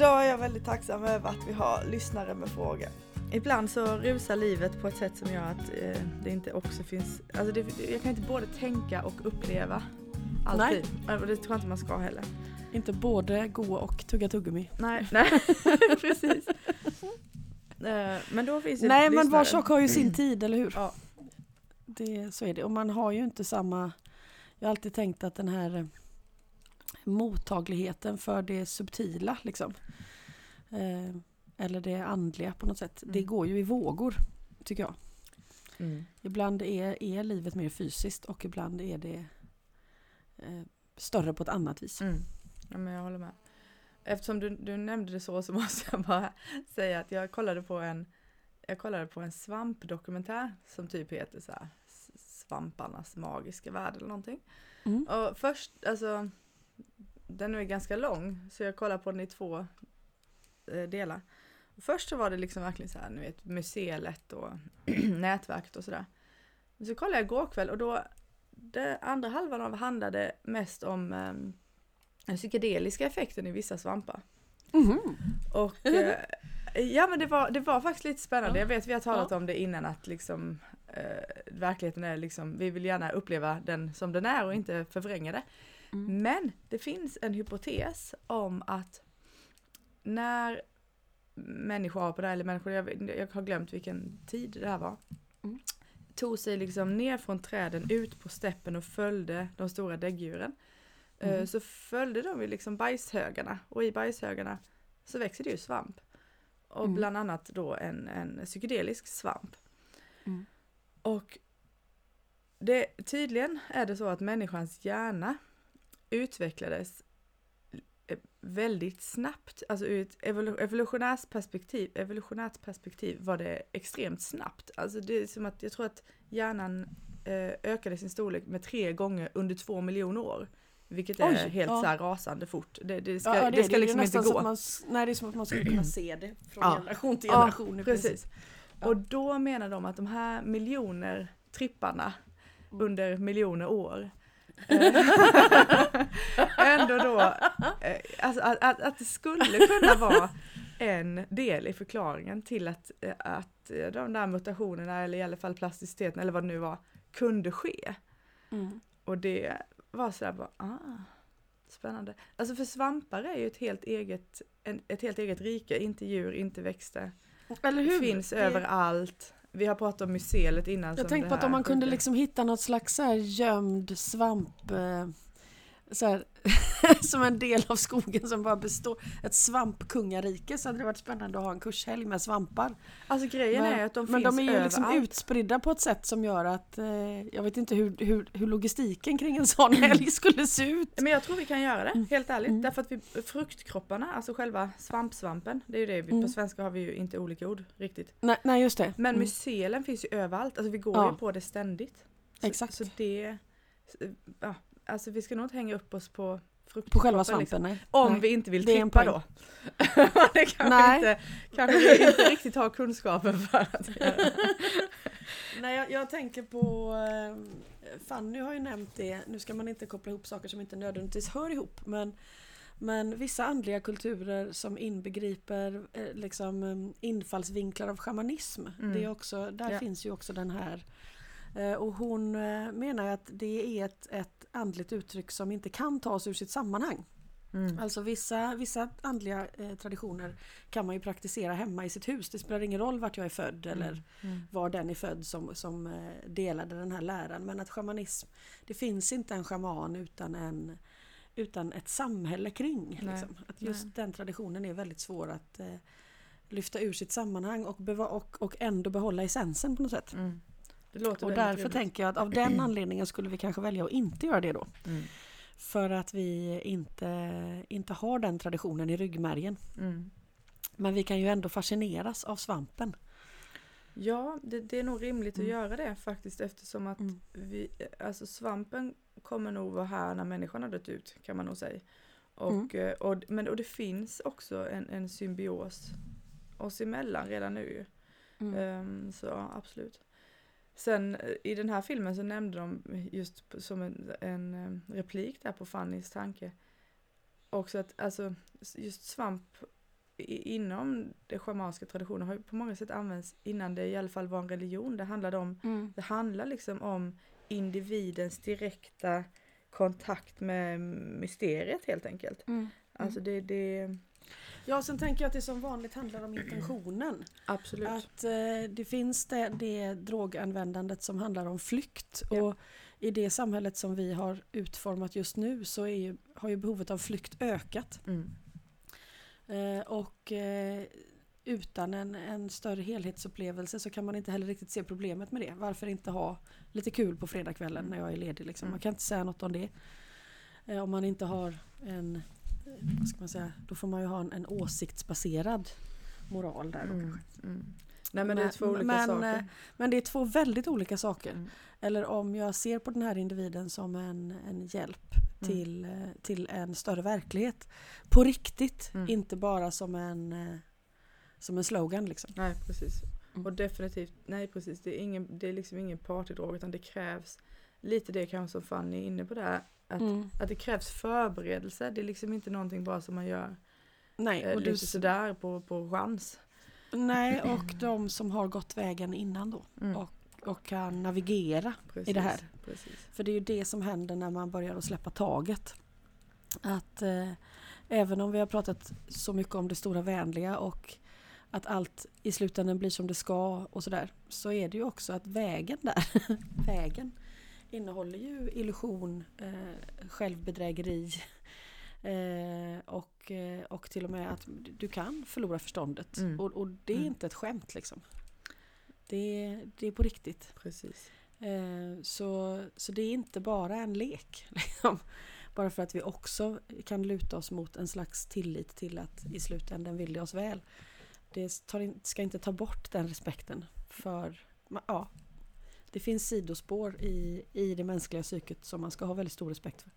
Idag är jag väldigt tacksam över att vi har lyssnare med frågor. Ibland så rusar livet på ett sätt som gör att eh, det inte också finns, alltså det, jag kan inte både tänka och uppleva alltid. Nej. Och det tror jag inte man ska heller. Inte både gå och tugga tuggummi. Nej, nej precis. Eh, men då finns det Nej lyssnare. men var sak har ju sin tid, eller hur? Ja. Det, så är det. Och man har ju inte samma... Jag har alltid tänkt att den här mottagligheten för det subtila liksom. Eh, eller det andliga på något sätt. Mm. Det går ju i vågor, tycker jag. Mm. Ibland är, är livet mer fysiskt och ibland är det eh, större på ett annat vis. Mm. Ja, men jag håller med. Eftersom du, du nämnde det så så måste jag bara säga att jag kollade på en jag kollade på en svampdokumentär som typ heter så här, Svamparnas magiska värld eller någonting. Mm. Och först, alltså den är ganska lång så jag kollar på den i två eh, delar. Först så var det liksom verkligen så här, ni vet, museet och nätverket och sådär. Så kollade jag igår kväll och då, det andra halvan av handlade mest om eh, den psykedeliska effekten i vissa svampar. Mm. Och eh, ja men det var, det var faktiskt lite spännande. Jag vet vi har talat ja. om det innan att liksom eh, verkligheten är liksom, vi vill gärna uppleva den som den är och inte förvränga det. Mm. Men det finns en hypotes om att när människor på det här, eller människor, jag, jag har glömt vilken tid det här var, mm. tog sig liksom ner från träden ut på steppen och följde de stora däggdjuren. Eh, mm. Så följde de ju liksom bajshögarna och i bajshögarna så växer det ju svamp. Och mm. bland annat då en, en psykedelisk svamp. Mm. Och det, tydligen är det så att människans hjärna utvecklades eh, väldigt snabbt, alltså ur ett evolutionärt perspektiv, evolutionärt perspektiv var det extremt snabbt. Alltså det är som att jag tror att hjärnan eh, ökade sin storlek med tre gånger under två miljoner år. Vilket är Oj, helt ja. så rasande fort. Det, det ska, ja, det, det ska det liksom inte gå. Man, nej, det är som att man ska kunna se det från ja. generation till generation. Ja, precis. Och då menar de att de här miljoner tripparna mm. under miljoner år ändå då, eh, alltså att, att, att det skulle kunna vara en del i förklaringen till att, eh, att de där mutationerna eller i alla fall plasticiteten eller vad det nu var kunde ske. Mm. Och det var sådär bara, ah, spännande. Alltså för svampar är ju ett helt eget, en, ett helt eget rike, inte djur, inte växter. Eller hur? Finns det... överallt. Vi har pratat om museet innan. Jag tänkte på att om man kunde liksom hitta något slags så här gömd svamp eh, så här, som en del av skogen som bara består. Ett svampkungarike så hade det varit spännande att ha en kurshelg med svampar. Alltså grejen men, är att de finns Men de är ju liksom utspridda på ett sätt som gör att eh, jag vet inte hur, hur, hur, logistiken kring en sån helg skulle se ut. Men jag tror vi kan göra det, mm. helt ärligt. Mm. Därför att vi, fruktkropparna, alltså själva svampsvampen, det är ju det, vi, mm. på svenska har vi ju inte olika ord riktigt. Nej, nej just det. Men mm. mycelen finns ju överallt, alltså vi går ja. ju på det ständigt. Så, Exakt. Så det, ja, alltså vi ska nog inte hänga upp oss på på själva svampen liksom. nej. Om nej. vi inte vill trippa då. det kanske, nej. Inte, kanske vi inte riktigt har kunskapen för att göra. Nej jag, jag, tänker på eh, Fanny har ju nämnt det, nu ska man inte koppla ihop saker som inte nödvändigtvis hör ihop men men vissa andliga kulturer som inbegriper eh, liksom, eh, infallsvinklar av shamanism. Mm. Det är också, där ja. finns ju också den här och hon eh, menar att det är ett, ett andligt uttryck som inte kan tas ur sitt sammanhang. Mm. Alltså vissa, vissa andliga eh, traditioner kan man ju praktisera hemma i sitt hus. Det spelar ingen roll vart jag är född mm. eller mm. var den är född som, som eh, delade den här läran. Men att shamanism, det finns inte en shaman utan, en, utan ett samhälle kring. Liksom. Att just Nej. den traditionen är väldigt svår att eh, lyfta ur sitt sammanhang och, och, och ändå behålla essensen på något sätt. Mm och därför trevligt. tänker jag att av den anledningen skulle vi kanske välja att inte göra det då. Mm. För att vi inte, inte har den traditionen i ryggmärgen. Mm. Men vi kan ju ändå fascineras av svampen. Ja, det, det är nog rimligt mm. att göra det faktiskt eftersom att mm. vi, alltså svampen kommer nog vara här när människan har dött ut kan man nog säga. Och, mm. eh, och, men, och det finns också en, en symbios oss emellan redan nu. Um, så absolut. Sen eh, i den här filmen så nämnde de just som en, en eh, replik där på Fannys tanke också att alltså just svamp i, inom den schamanska traditionen har ju på många sätt använts innan det i alla fall var en religion. Det handlade om, Mm. det handlar liksom om individens direkta kontakt med mysteriet helt enkelt. Mm. Alltså det, det Ja, sen tänker jag att det som vanligt handlar om intentionen. absolut. Att eh, det finns det, det droganvändandet som handlar om flykt. Ja. Och i det samhället som vi har utformat just nu så ju, har ju behovet av flykt ökat. Mm. Eh, och eh, utan en, en större helhetsupplevelse så kan man inte heller riktigt se problemet med det. Varför inte ha lite kul på fredagskvällen när jag är ledig? Liksom? Mm. Man kan inte säga något om det. Eh, om man inte har en, vad ska man säga, då får man ju ha en, en åsiktsbaserad moral där. Då, Mm. kanske. Mm. Nej men det är två olika men, saker. eh, Men det är två väldigt olika saker. Mm. Eller om jag ser på den här individen som en, en hjälp Mm. till, eh, till en större verklighet. På riktigt, Mm. inte bara som en, eh, som en slogan. Liksom. Nej precis. Och definitivt, nej precis, det är, ingen, det är liksom ingen partydrog utan det krävs lite det kanske som Fanny är inne på där. Att, Mm. att det krävs förberedelse, det är liksom inte någonting bara som man gör Nej, eh, och du, lite sådär på, på chans. nej, och de som har gått vägen innan då Mm. och, och kan navigera. precis, det här. Precis. För det är ju det som händer när man börjar att släppa taget. Att eh, även om vi har pratat så mycket om det stora vänliga och att allt i slutändan blir som det ska och sådär. Så är det ju också att vägen där, vägen innehåller ju illusion, eh, självbedrägeri eh, och, eh, och till och med att du kan förlora förståndet. Mm. Och, och det är Mm. inte ett skämt liksom. Det, det är på riktigt. precis. Eh, Så, så det är inte bara en lek. Liksom. Bara för att vi också kan luta oss mot en slags tillit till att i slutändan vill det oss väl. Det tar ska inte ta bort den respekten. För ja, det finns sidospår i, i det mänskliga psyket som man ska ha väldigt stor respekt för.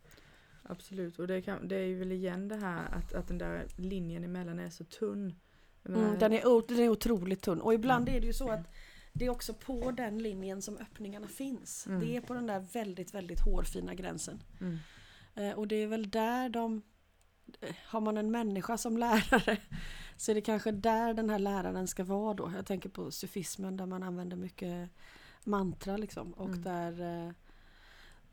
Absolut, och det, kan, det är ju väl igen det här att, att den där linjen emellan är så tunn. Menar, Mm, den, är, den är otroligt tunn. Och ibland är det ju så att det är också på den linjen som öppningarna finns. Mm. Det är på den där väldigt, väldigt hårfina gränsen. mm, Eh, Och det är väl där de... eh, Har man en människa som lärare så är det kanske där den här läraren ska vara då. Jag tänker på sufismen där man använder mycket mantra liksom. Och Mm. där, eh,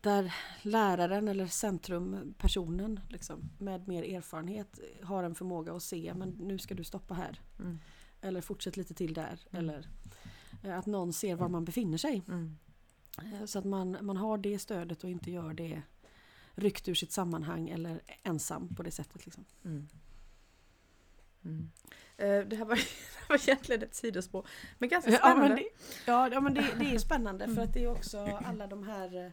där läraren eller centrumpersonen liksom, med mer erfarenhet har en förmåga att se men nu ska du stoppa här. mm, Eller fortsätt lite till där. Mm. Eller eh, att någon ser var man befinner sig. mm, Eh, Så att man, man har det stödet och inte gör det ryckt ur sitt sammanhang eller ensam på det sättet. Liksom. mm. Mm. Eh, Det här var, det var egentligen ett sidospår. Men ganska Ja, spännande. men, det, ja, ja, men det, det är spännande för Mm. att det är också alla de här eh,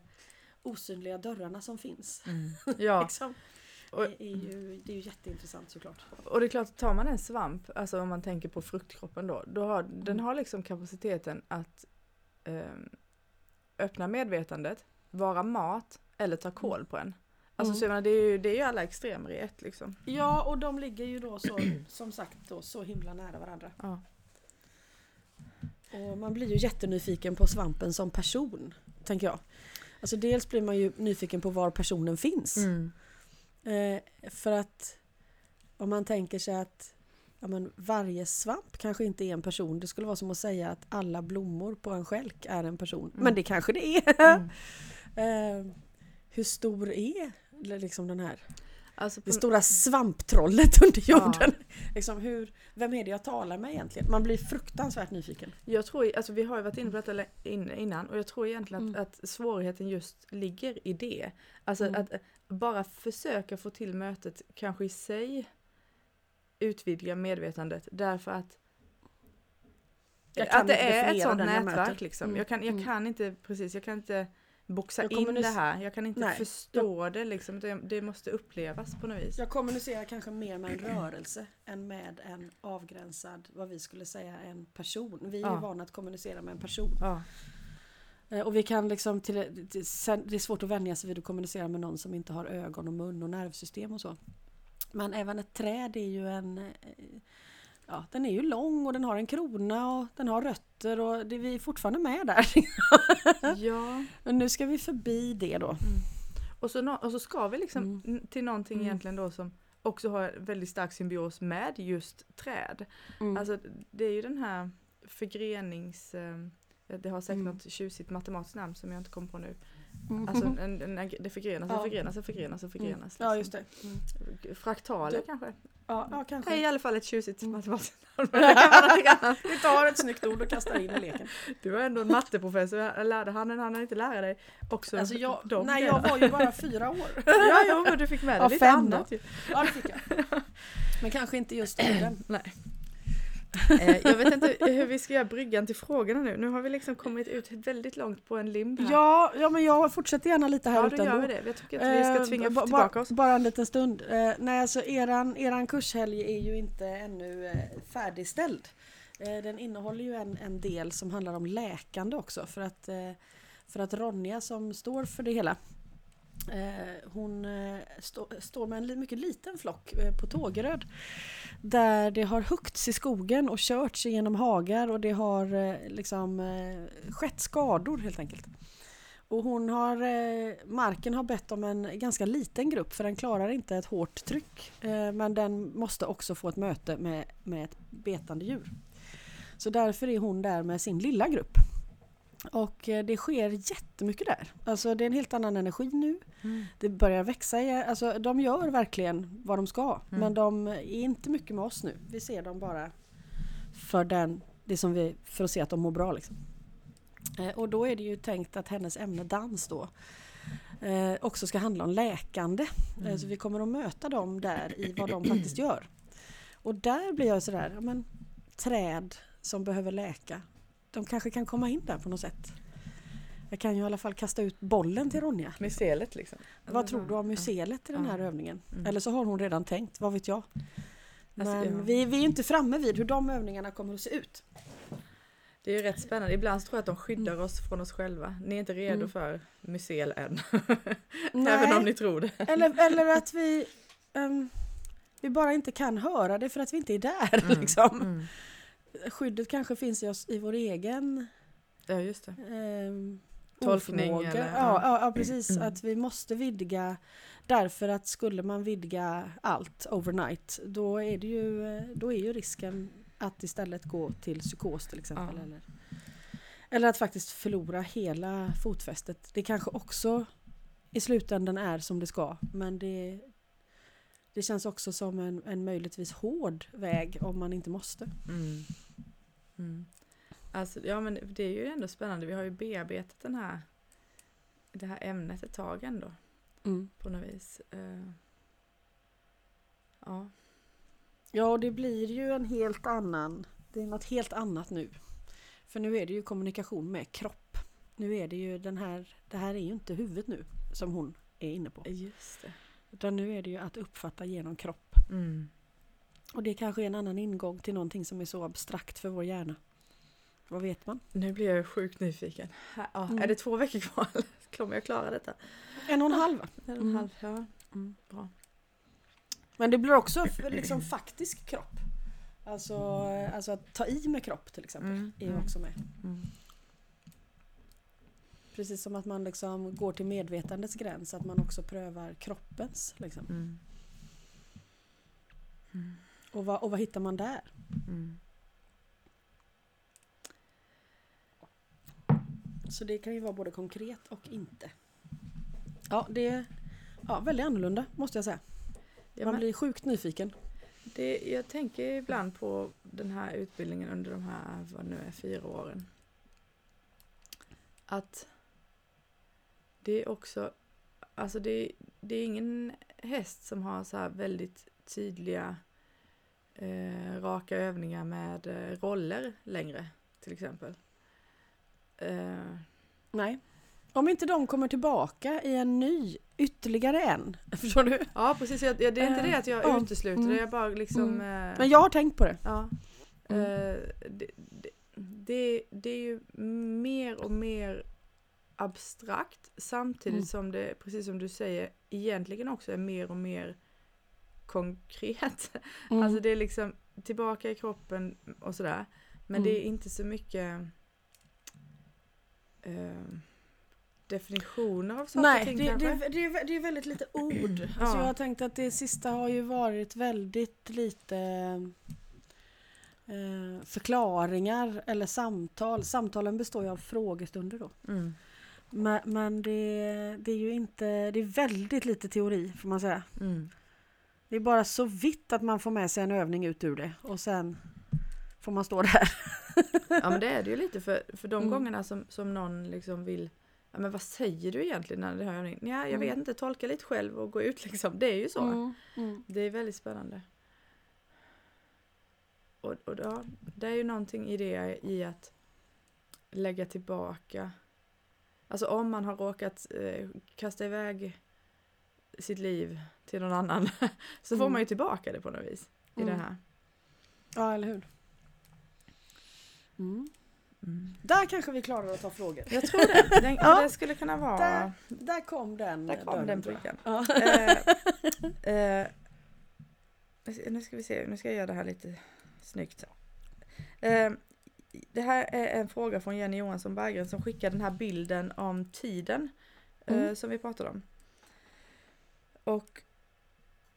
osynliga dörrarna som finns. Mm. Ja, Liksom. och, Det, är ju, det är ju jätteintressant såklart. och det är klart, tar man en svamp, alltså om man tänker på fruktkroppen då, då har, den har liksom kapaciteten att ehm, öppna medvetandet, vara mat eller ta koll på en. Alltså Mm. så menar, det, är ju, det är ju alla extremer i ett liksom. Ja, och de ligger ju då så, som sagt då, så himla nära varandra. Ja. Och man blir ju jättenyfiken på svampen som person, tänker jag. Alltså dels blir man ju nyfiken på var personen finns. Mm. Eh, för att om man tänker sig att ja, men varje svamp kanske inte är en person. Det skulle vara som att säga att alla blommor på en skälk är en person. Mm. Men det kanske det är. Mm. eh, hur stor är liksom den här, Alltså det stora svamptrollet under jorden? Liksom hur, vem är det jag talar med egentligen? Man blir fruktansvärt nyfiken. Jag tror, alltså vi har ju varit inne på detta innan och jag tror egentligen Mm. att, att svårigheten just ligger i det. Alltså Mm. att bara försöka få till mötet kanske i sig utvidga medvetandet därför att att det är ett sånt nätverk liksom. Mm. Jag, kan, jag Mm. kan inte, precis, jag kan inte boxa Jag in det här. Jag kan inte Nej, förstå det liksom. Det, det måste upplevas på något vis. Jag kommunicerar kanske mer med en rörelse än med en avgränsad, vad vi skulle säga, en person. Vi är Ja. ju vana att kommunicera med en person. Ja. Eh, Och vi kan liksom till, till, sen, det är svårt att vänja sig vid att kommunicera med någon som inte har ögon och mun och nervsystem och så. Men även ett träd är ju en... Ja, den är ju lång och den har en krona och den har rötter och det, vi är fortfarande med där. ja. Men nu ska vi förbi det då. Och så, och så ska vi liksom Mm. till någonting Mm. egentligen då som också har väldigt stark symbios med just träd. Mm. Alltså det är ju den här förgrenings... eh, Det har säkert Mm. något tjusigt matematiskt namn som jag inte kommer på nu. Mm. Alltså en, en, det förgrenas och Ja. förgrenas och förgrenas och förgrenas. Ja liksom. just det. Mm. Fraktaler kanske? Ja, ja Det kanske. är i alla fall ett tjusigt Mm. matematiskt namn. det. Vi tar ett snyggt ord och kastar in i leken. Du var ändå en matteprofessor, lärde han en han inte lära dig också Alltså jag, de nej jag var ju bara fyra år. Ja, jo, men du fick med dig Ja, lite fem annat då. Ja det fick jag. Men kanske inte just orden. Nej. Eh, jag vet inte hur vi ska göra bryggan till frågorna nu. Nu har vi liksom kommit ut väldigt långt på en limb här. Ja, ja men jag fortsätter gärna lite här ja ute då gör vi det. Jag tycker att vi ska Eh, tvinga ba- tillbaka ba- oss. Bara en liten stund. Eh, nej alltså eran, eran kurshelg är ju inte ännu eh, färdigställd. Eh, den innehåller ju en, en del som handlar om läkande också för att, eh, för att Ronja som står för det hela eh, Eh, hon eh, stå, står med en li- mycket liten flock eh, på Tågeröd där det har huggts i skogen och körts genom hagar och det har eh, liksom eh, skett skador helt enkelt. Och hon har, eh, marken har bett om en ganska liten grupp för den klarar inte ett hårt tryck. Eh, men den måste också få ett möte med, med ett betande djur. Så därför är hon där med sin lilla grupp. Och eh, det sker jättemycket där. Alltså det är en helt annan energi nu. Mm. Det börjar växa. Alltså de gör verkligen vad de ska. Mm. Men de är inte mycket med oss nu. Vi ser dem bara för, den, det som vi, för att se att de mår bra. Liksom. Eh, och då är det ju tänkt att hennes ämne dans då eh, också ska handla om läkande. Mm. så vi kommer att möta dem där i vad de faktiskt gör. Och där blir jag sådär, ja men träd som behöver läka. De kanske kan komma in där på något sätt. Jag kan ju i alla fall kasta ut bollen till Ronja. Mycelet liksom. Vad tror du om mycelet i den här övningen? Mm. Eller så har hon redan tänkt, vad vet jag? Men Alltså, ja. vi, vi är ju inte framme vid hur de övningarna kommer att se ut. Det är ju rätt spännande. Ibland tror jag att de skyddar oss från oss själva. Ni är inte redo Mm. för mycel än. Nej. Även om ni tror det. Eller, eller att vi, ehm, vi bara inte kan höra det för att vi inte är där. Liksom. Mm. Skyddet kanske finns i, oss, i vår egen Ja just det. ehm, Tolkning eller- ja, ja, ja precis. Mm. Att vi måste vidga därför att skulle man vidga allt overnight då är, det ju, eh, då är ju risken att istället gå till psykos till exempel. Ja. Eller, eller att faktiskt förlora hela fotfästet. Det kanske också i slutändan är som det ska men det, det känns också som en, en möjligtvis hård väg om man inte måste. Mm. Mm. Alltså, ja men det är ju ändå spännande. Vi har ju bearbetat den här, det här ämnet ett tag ändå på något vis. Eh, ja. Ja, och det blir ju en helt annan, det är något helt annat nu. För nu är det ju kommunikation med kropp. Nu är det ju den här, det här är ju inte huvudet nu som hon är inne på. Just det. Utan nu är det ju att uppfatta genom kropp. Mm. Och det kanske är en annan ingång till någonting som är så abstrakt för vår hjärna. Vad vet man? Nu blir jag sjukt nyfiken. Ja, Mm. Är det två veckor kvar? Kommer jag klara detta? En och en halv. En och en Mm. halv, ja. Mm, bra. Men det blir också liksom faktisk kropp. Alltså, alltså att ta i med kropp till exempel. Mm, Är mm. också med. Precis som att man liksom går till medvetandets gräns, att man också prövar kroppens. Liksom. Mm. Mm. Och, vad, och vad hittar man där? Mm. Så det kan ju vara både konkret och inte. Ja, det är ja, väldigt annorlunda måste jag säga. Ja, Man men blir sjukt nyfiken. det, jag tänker ibland på den här utbildningen under de här, vad nu är, fyra åren. Att det är också, alltså det, det är ingen häst som har så här väldigt tydliga eh, raka övningar med eh, roller längre till exempel. Eh, Nej. Om inte de kommer tillbaka i en ny, ytterligare en. Förstår du? ja precis, jag, det är inte det att jag Ja. utesluter Mm. det, jag bara liksom eh, Men jag har tänkt på det. Ja. Mm. Eh, det, det, det, det är ju mer och mer abstrakt samtidigt Mm. som det, precis som du säger, egentligen också är mer och mer konkret. Mm. Alltså det är liksom tillbaka i kroppen och sådär. Men Mm. det är inte så mycket eh, definitioner av saker Nej, och ting det, kanske? det, det, är, det är väldigt lite ord. Ja. Alltså jag har tänkt att det sista har ju varit väldigt lite eh, förklaringar eller samtal. Samtalen består ju av frågestunder då. Mm. Men, men det, det är ju inte, det är väldigt lite teori får man säga. Mm. Det är bara så vitt att man får med sig en övning ut ur det och sen får man stå där. Ja men det är det ju lite för, för de Mm. gångerna som, som någon liksom vill Ja men vad säger du egentligen när det har övningen? Ja jag Mm. vet inte, tolka lite själv och gå ut liksom. Det är ju så. Mm, mm. Det är väldigt spännande. Och, och ja, det är ju någonting i det i att lägga tillbaka. Alltså om man har råkat eh, kasta iväg sitt liv till någon annan så får Mm. man ju tillbaka det på något vis. I Mm. det här. Ja, eller hur? Mm. Mm. Där kanske vi klarar att ta frågor. Jag tror det. Den, Ja. Det skulle kunna vara... Där, där kom den Där kom den brickan. Ja. Eh, eh, nu ska vi se, nu ska jag göra det här lite snyggt. Eh, det här är en fråga från Jenny Johansson Berggren som skickar den här bilden om tiden eh, Mm. som vi pratade om. Och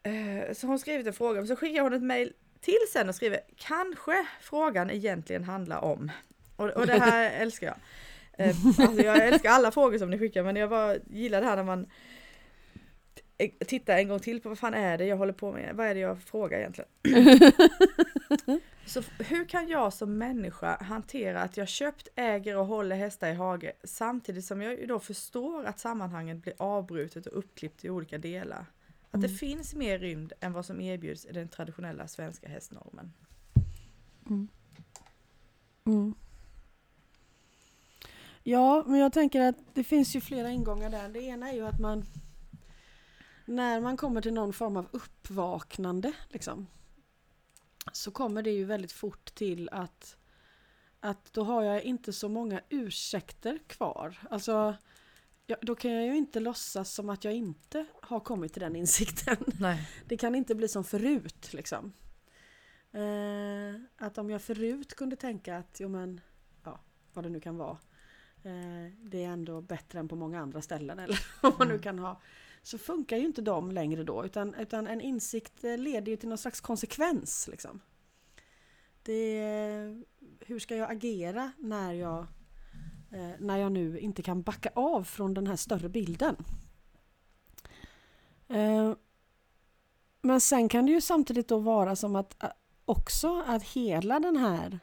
eh, så har hon skrivit en fråga, men så skickar hon ett mejl till sen och skriver kanske frågan egentligen handlar om. Och, och det här älskar jag. Eh, alltså jag älskar alla frågor som ni skickar men jag bara gillar det här när man t- tittar en gång till på vad fan är det jag håller på med, vad är det jag frågar egentligen? Så hur kan jag som människa hantera att jag köpt, äger och håller hästar i hage samtidigt som jag då förstår att sammanhanget blir avbrutet och uppklippt i olika delar? Att det Mm. finns mer rymd än vad som erbjuds i den traditionella svenska hästnormen. Mm. Ja, men jag tänker att det finns ju flera ingångar där. Det ena är ju att man när man kommer till någon form av uppvaknande liksom, så kommer det ju väldigt fort till att, att då har jag inte så många ursäkter kvar. Alltså, ja, då kan jag ju inte låtsas som att jag inte har kommit till den insikten. Nej. Det kan inte bli som förut liksom. Eh, att om jag förut kunde tänka att, jo men, ja, vad det nu kan vara. Eh, det är ändå bättre än på många andra ställen eller vad man nu Mm. kan ha. Så funkar ju inte de längre då utan, utan en insikt eh, leder ju till någon slags konsekvens liksom. Det, hur ska jag agera när jag, eh, när jag nu inte kan backa av från den här större bilden? Eh, men sen kan det ju samtidigt då vara som att också att hela den här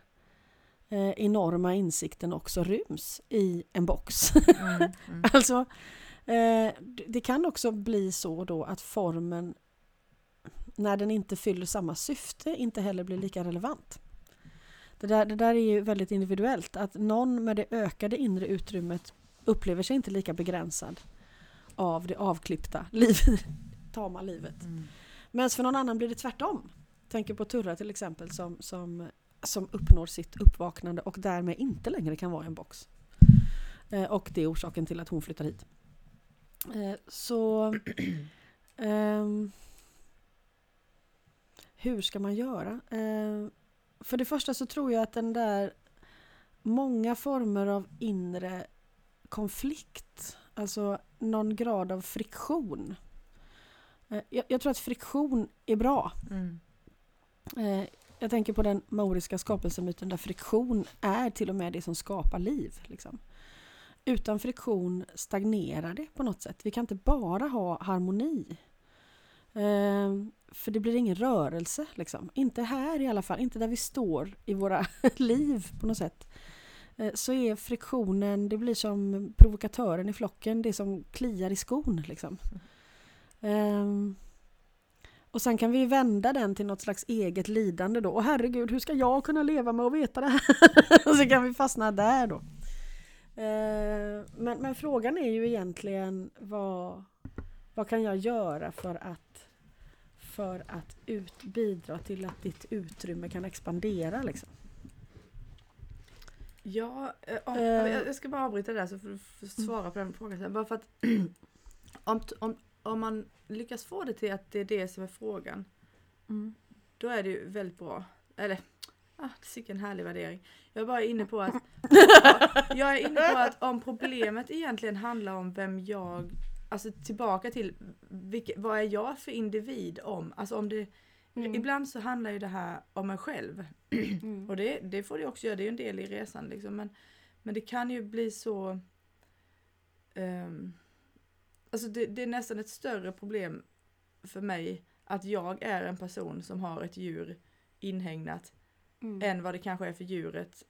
eh, enorma insikten också ryms i en box. Mm, mm. alltså, eh, det kan också bli så då att formen när den inte fyller samma syfte inte heller blir lika relevant. Det där, det där är ju väldigt individuellt. Att någon med det ökade inre utrymmet upplever sig inte lika begränsad av det avklippta livet, tama livet. Mm. Men för någon annan blir det tvärtom. Tänker på Turra till exempel som, som, som uppnår sitt uppvaknande och därmed inte längre kan vara i en box. Eh, och det är orsaken till att hon flyttar hit. Eh, så ehm, hur ska man göra? Eh, för det första så tror jag att den där många former av inre konflikt, alltså någon grad av friktion. Eh, jag, jag tror att friktion är bra. Mm. Eh, jag tänker på den maoriska skapelsemyten där friktion är till och med det som skapar liv. Liksom. Utan friktion stagnerar det på något sätt. Vi kan inte bara ha harmoni. Ehm, för det blir ingen rörelse. Liksom. Inte här i alla fall, inte där vi står i våra liv på något sätt. Ehm, så är friktionen, det blir som provokatören i flocken, det som kliar i skon. Liksom. Ehm, och sen kan vi vända den till något slags eget lidande då. Och herregud, hur ska jag kunna leva med att veta det här? och så kan vi fastna där då. Eh, men, men frågan är ju egentligen vad, vad kan jag göra för att, för att ut, bidra till att ditt utrymme kan expandera liksom? Ja, eh, om, Eh. jag jag ska bara avbryta där så får du får svara på den frågan sen. Bara för att om, om, om man lyckas få det till att det är det som är frågan, då är det ju väldigt bra. Eller Ah, vilken härlig värdering. Jag är bara inne på att Jag är inne på att om problemet egentligen handlar om vem jag Alltså tillbaka till vilka, vad är jag för individ om, alltså om det mm. Ibland så handlar ju det här om mig själv. Mm. Och det, det får det också göra, det är ju en del i resan liksom. Men, men det kan ju bli så um, Alltså det, det är nästan ett större problem för mig att jag är en person som har ett djur inhägnat mm. än vad det kanske är för djuret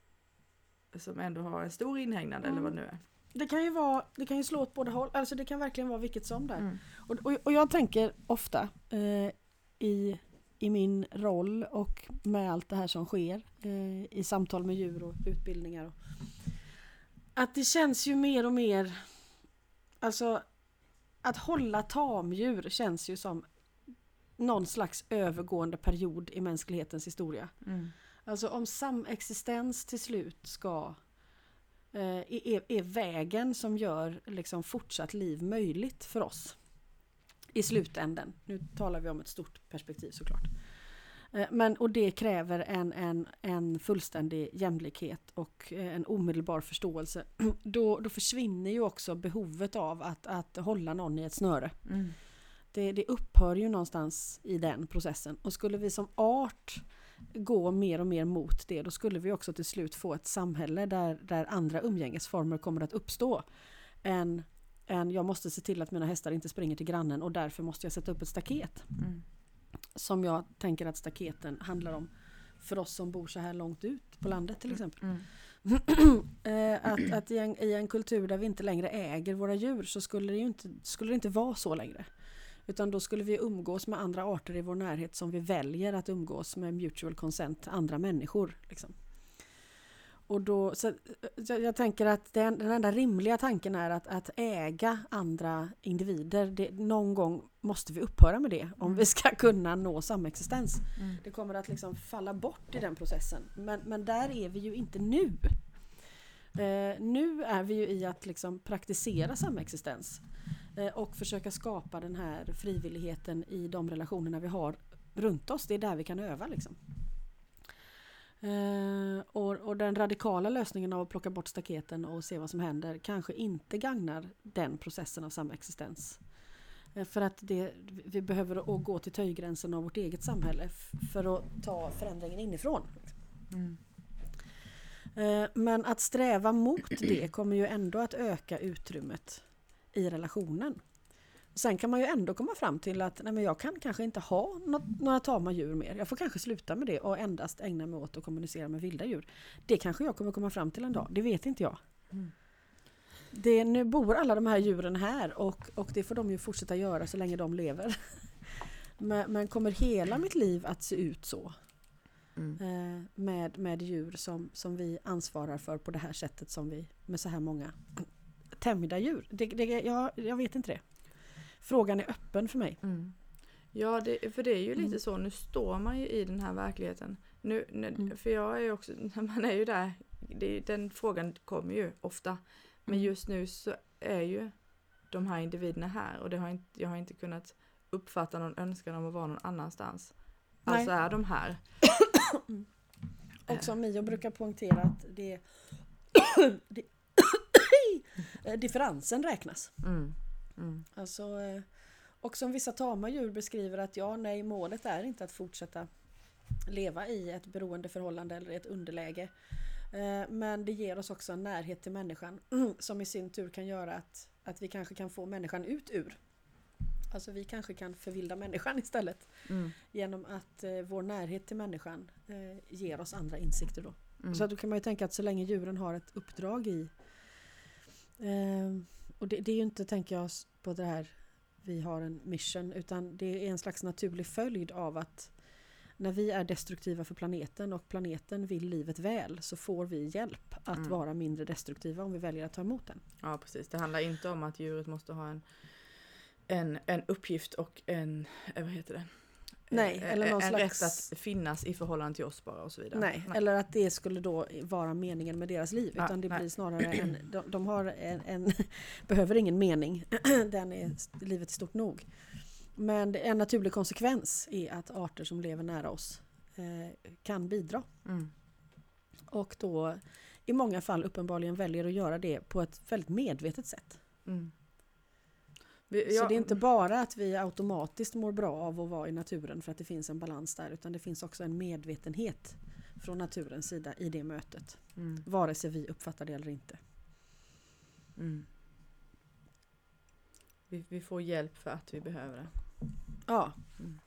som ändå har en stor inhägnad mm. eller vad det nu är. Det kan ju vara, det kan ju slå åt båda håll, alltså det kan verkligen vara vilket som där. Mm. Och, och, och, jag tänker ofta eh, i, i min roll och med allt det här som sker eh, i samtal med djur och utbildningar. Och, att det känns ju mer och mer, alltså att hålla tamdjur känns ju som någon slags övergående period i mänsklighetens historia. Mm. Alltså om samexistens till slut ska eh, är, är, vägen som gör liksom fortsatt liv möjligt för oss. I slutänden. Nu talar vi om ett stort perspektiv såklart. Eh, men, och det kräver en, en, en fullständig jämlikhet och eh, en omedelbar förståelse. Då, då försvinner ju också behovet av att, att hålla någon i ett snöre. Mm. Det, det upphör ju någonstans i den processen. Och skulle vi som art gå mer och mer mot det, då skulle vi också till slut få ett samhälle där, där andra umgängesformer kommer att uppstå. Än, än jag måste se till att mina hästar inte springer till grannen och därför måste jag sätta upp ett staket. Mm. Som jag tänker att staketen handlar om för oss som bor så här långt ut på landet till exempel. Mm. Eh, att, att i, en, i en kultur där vi inte längre äger våra djur så skulle det ju inte, skulle det inte vara så längre. Utan då skulle vi umgås med andra arter i vår närhet som vi väljer att umgås med mutual consent, andra människor. Liksom. Och då, så, jag, jag tänker att den, den enda rimliga tanken är att, att äga andra individer. Det, någon gång måste vi upphöra med det om mm. vi ska kunna nå samexistens. Mm. Det kommer att liksom falla bort i den processen. Men, men där är vi ju inte nu. Eh, nu är vi ju i att liksom praktisera samexistens. Eh, och försöka skapa den här frivilligheten i de relationerna vi har runt oss. Det är där vi kan öva liksom. Uh, och, och, den radikala lösningen av att plocka bort staketen och se vad som händer kanske inte gagnar den processen av samexistens. Uh, för att det, vi behöver gå till töjgränsen av vårt eget samhälle för att ta förändringen inifrån. Mm. Uh, men att sträva mot det kommer ju ändå att öka utrymmet i relationen. Sen kan man ju ändå komma fram till att nej men jag kan kanske inte ha något, några tama djur mer. Jag får kanske sluta med det och endast ägna mig åt att kommunicera med vilda djur. Det kanske jag kommer komma fram till en dag, det vet inte jag. Mm. Det, nu bor alla de här djuren här och, och det får de ju fortsätta göra så länge de lever. men, men, kommer hela mitt liv att se ut så? Mm. Eh, med, med djur som, som vi ansvarar för på det här sättet som vi med så här många tämjda djur? Det, det, jag, jag vet inte det. Frågan är öppen för mig. Mm. Ja, det, för det är ju lite mm. så. Nu står man ju i den här verkligheten. Nu, nu mm. För jag är ju också, man är ju där. Det, den frågan kommer ju ofta. Men mm. just nu så är ju de här individerna här och det har inte, jag har inte kunnat uppfatta någon önskan om att vara någon annanstans. Nej. Alltså är de här. Och som Mio brukar poängtera att det, det Eh, differensen räknas. Mm. Mm. Alltså, eh, och som vissa tama djur beskriver att ja, nej, målet är inte att fortsätta leva i ett beroendeförhållande eller ett underläge. Eh, men det ger oss också en närhet till människan som i sin tur kan göra att, att vi kanske kan få människan ut ur. Alltså vi kanske kan förvilda människan istället. Mm. Genom att eh, vår närhet till människan eh, ger oss andra insikter då. Mm. Så då kan man ju tänka att så länge djuren har ett uppdrag i Eh, och det, det, är ju inte, tänker jag, på det här vi har en mission utan det är en slags naturlig följd av att när vi är destruktiva för planeten och planeten vill livet väl så får vi hjälp att mm. vara mindre destruktiva om vi väljer att ta emot den. Ja precis, det handlar inte om att djuret måste ha en, en, en uppgift och en, eh, vad heter det, Nej, eh, eller någon en slags... rätt att finnas i förhållande till oss bara och så vidare. Nej, nej. eller att det skulle då vara meningen med deras liv. Ja, utan det nej. blir snarare en, de, de har en, en behöver ingen mening. Den är, livet stort nog. Men en naturlig konsekvens är att arter som lever nära oss eh, kan bidra. Mm. Och då i många fall uppenbarligen väljer att göra det på ett väldigt medvetet sätt. Mm. Vi, så det är inte bara att vi automatiskt mår bra av att vara i naturen för att det finns en balans där utan det finns också en medvetenhet från naturens sida i det mötet. Mm. Vare sig vi uppfattar det eller inte. Mm. Vi, vi, får hjälp för att vi behöver det. Ja. Mm.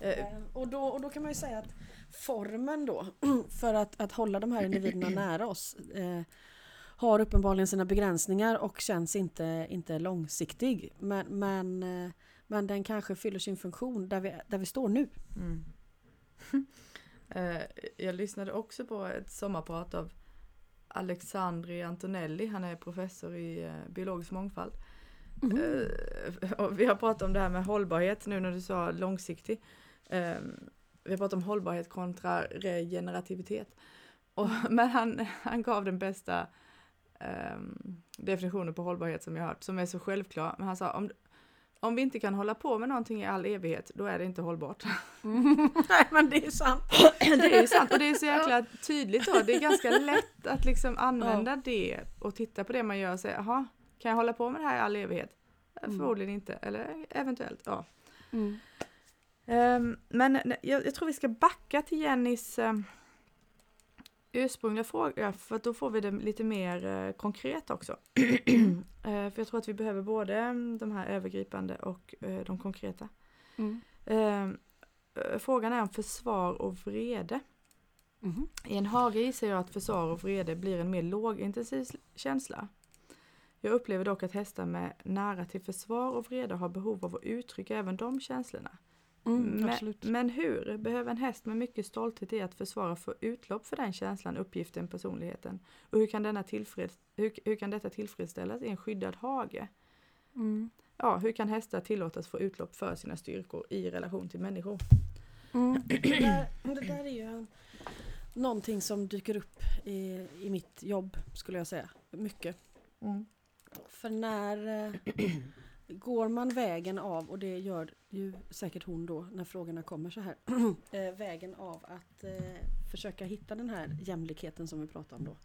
Eh, och, då, och då kan man ju säga att formen då för att, att hålla de här individerna nära oss eh, har uppenbarligen sina begränsningar och känns inte, inte långsiktig. Men, men, eh, men den kanske fyller sin funktion där vi, där vi står nu. Mm. Eh, jag lyssnade också på ett sommarprat av Alexandri Antonelli, han är professor i eh, biologisk mångfald. Mm. vi har pratat om det här med hållbarhet nu när du sa långsiktig. Vi har pratat om hållbarhet kontra regenerativitet. Och, men han, han gav den bästa um, definitionen på hållbarhet som jag hört, som är så självklar. Men han sa om, om vi inte kan hålla på med någonting i all evighet, då är det inte hållbart. Mm. Nej men det är sant. det är sant och det är så jäkla tydligt då. Det är ganska lätt att liksom använda ja. det och titta på det man gör och säga, jaha, kan jag hålla på med det här i all evighet? Mm. Förmodligen inte, eller eventuellt, ja. Mm. Um, men jag, jag, tror vi ska backa till Jennys um, ursprungliga fråga för då får vi det lite mer uh, konkret också. uh, för jag tror att vi behöver både um, de här övergripande och uh, de konkreta. Mm. frågan är om försvar och vrede. Mm. I en hage gissar jag att försvar och vrede blir en mer lågintensiv känsla. Jag upplever dock att hästar med nära till försvar och vrede har behov av att uttrycka även de känslorna. Mm, men, men, hur behöver en häst med mycket stolthet i att försvara få utlopp för den känslan, uppgiften, personligheten? Och hur kan, denna tillfreds, hur, hur kan detta tillfredsställas i en skyddad hage? Mm. Ja, hur kan hästar tillåtas få utlopp för sina styrkor i relation till människor? Mm. Det, där, det, där, är ju någonting som dyker upp i, i mitt jobb skulle jag säga. Mycket. Mm. För när eh, Går man vägen av, och det gör ju säkert hon då när frågorna kommer så här, eh, vägen av att eh, försöka hitta den här jämlikheten som vi pratade om då.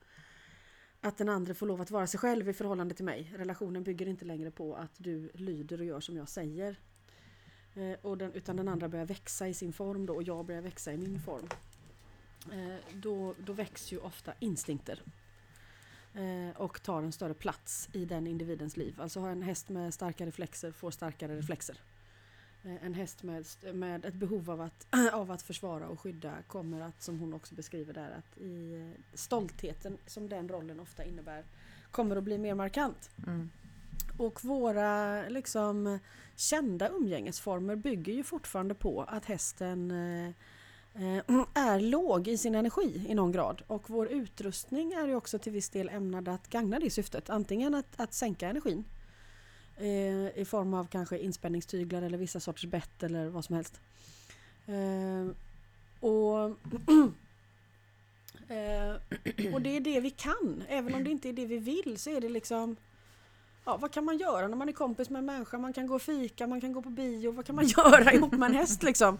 Att den andra får lov att vara sig själv i förhållande till mig. Relationen bygger inte längre på att du lyder och gör som jag säger. Eh, och den, utan den andra börjar växa i sin form då och jag börjar växa i min form. Eh, då, då väcks ju ofta instinkter och tar en större plats i den individens liv. Alltså en häst med starka reflexer får starkare reflexer. Eh, en häst med, med ett behov av att, av att försvara och skydda kommer att, som hon också beskriver där, att i eh, stoltheten som den rollen ofta innebär kommer att bli mer markant. Mm. Och våra liksom kända umgängesformer bygger ju fortfarande på att hästen Eh, Eh, är låg i sin energi i någon grad och vår utrustning är ju också till viss del ämnad att gagna det syftet. Antingen att, att sänka energin eh, i form av kanske inspänningstyglar eller vissa sorters bett eller vad som helst. Eh, och, eh, och det är det vi kan. Även om det inte är det vi vill så är det liksom ja, vad kan man göra när man är kompis med en människa? Man kan gå och fika, man kan gå på bio. Vad kan man göra ihop med en häst liksom?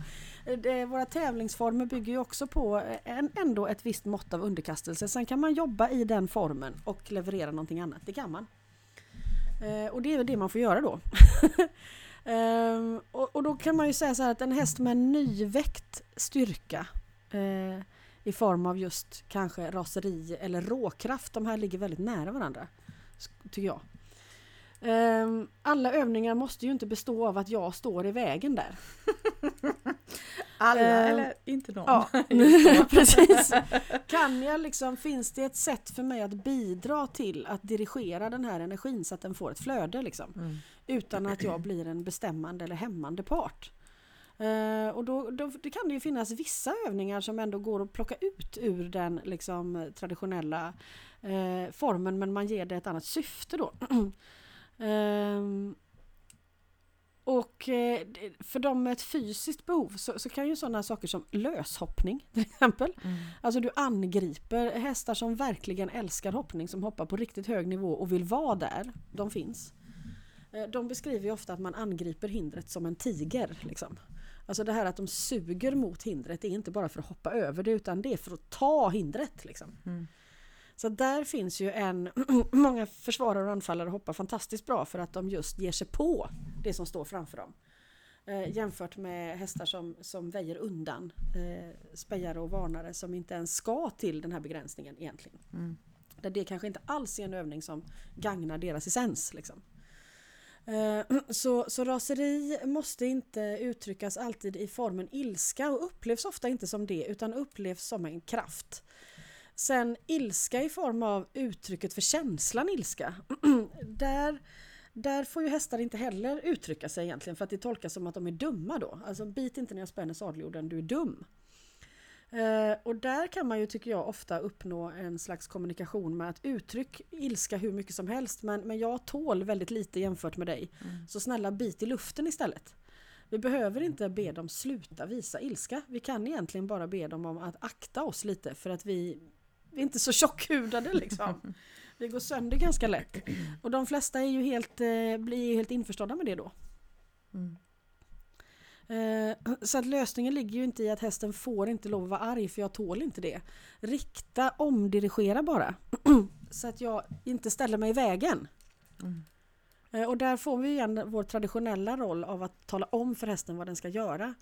Det, våra tävlingsformer bygger ju också på eh, en, ändå ett visst mått av underkastelse. Sen kan man jobba i den formen och leverera någonting annat. Det kan man. Eh, och det är väl det man får göra då. eh, och, och, då kan man ju säga så här att en häst med nyväckt styrka eh, i form av just kanske raseri eller råkraft. De här ligger väldigt nära varandra. Tycker jag. Um, alla övningar måste ju inte bestå av att jag står i vägen där. Alla uh, eller inte någon? Ja, precis. Kan jag liksom, finns det ett sätt för mig att bidra till att dirigera den här energin så att den får ett flöde liksom? Mm. Utan att jag blir en bestämmande eller hämmande part. Uh, och då, då det kan det ju finnas vissa övningar som ändå går att plocka ut ur den liksom, traditionella uh, formen men man ger det ett annat syfte då. Um, och eh, för de med ett fysiskt behov så, så, kan ju sådana saker som löshoppning till exempel. Mm. Alltså du angriper hästar som verkligen älskar hoppning som hoppar på riktigt hög nivå och vill vara där. De finns. Eh, de beskriver ju ofta att man angriper hindret som en tiger. Liksom. Alltså det här att de suger mot hindret, det är inte bara för att hoppa över det utan det är för att ta hindret. Liksom. Mm. Så där finns ju en, många försvarare och anfallare hoppar fantastiskt bra för att de just ger sig på det som står framför dem. Eh, jämfört med hästar som, som väjer undan eh, spejare och varnare som inte ens ska till den här begränsningen egentligen. Mm. Där det kanske inte alls är en övning som gagnar deras essens. Liksom. Eh, så, så raseri måste inte uttryckas alltid i formen ilska och upplevs ofta inte som det utan upplevs som en kraft. Sen ilska i form av uttrycket för känslan ilska. där, där får ju hästar inte heller uttrycka sig egentligen för att det tolkas som att de är dumma då. Alltså bit inte när jag spänner sadeljorden, du är dum. Eh, och där kan man ju, tycker jag, ofta uppnå en slags kommunikation med att uttryck ilska hur mycket som helst men, men jag tål väldigt lite jämfört med dig. Mm. Så snälla bit i luften istället. Vi behöver inte be dem sluta visa ilska. Vi kan egentligen bara be dem om att akta oss lite för att vi, vi är inte så tjockhudade liksom. Vi går sönder ganska lätt. Och de flesta är ju helt, eh, blir ju helt införstådda med det då. Mm. Eh, Så att lösningen ligger ju inte i att hästen får inte lov att vara arg för jag tål inte det. Rikta, omdirigera bara. Så att jag inte ställer mig i vägen. Mm. Eh, Och där får vi igen vår traditionella roll av att tala om för hästen vad den ska göra.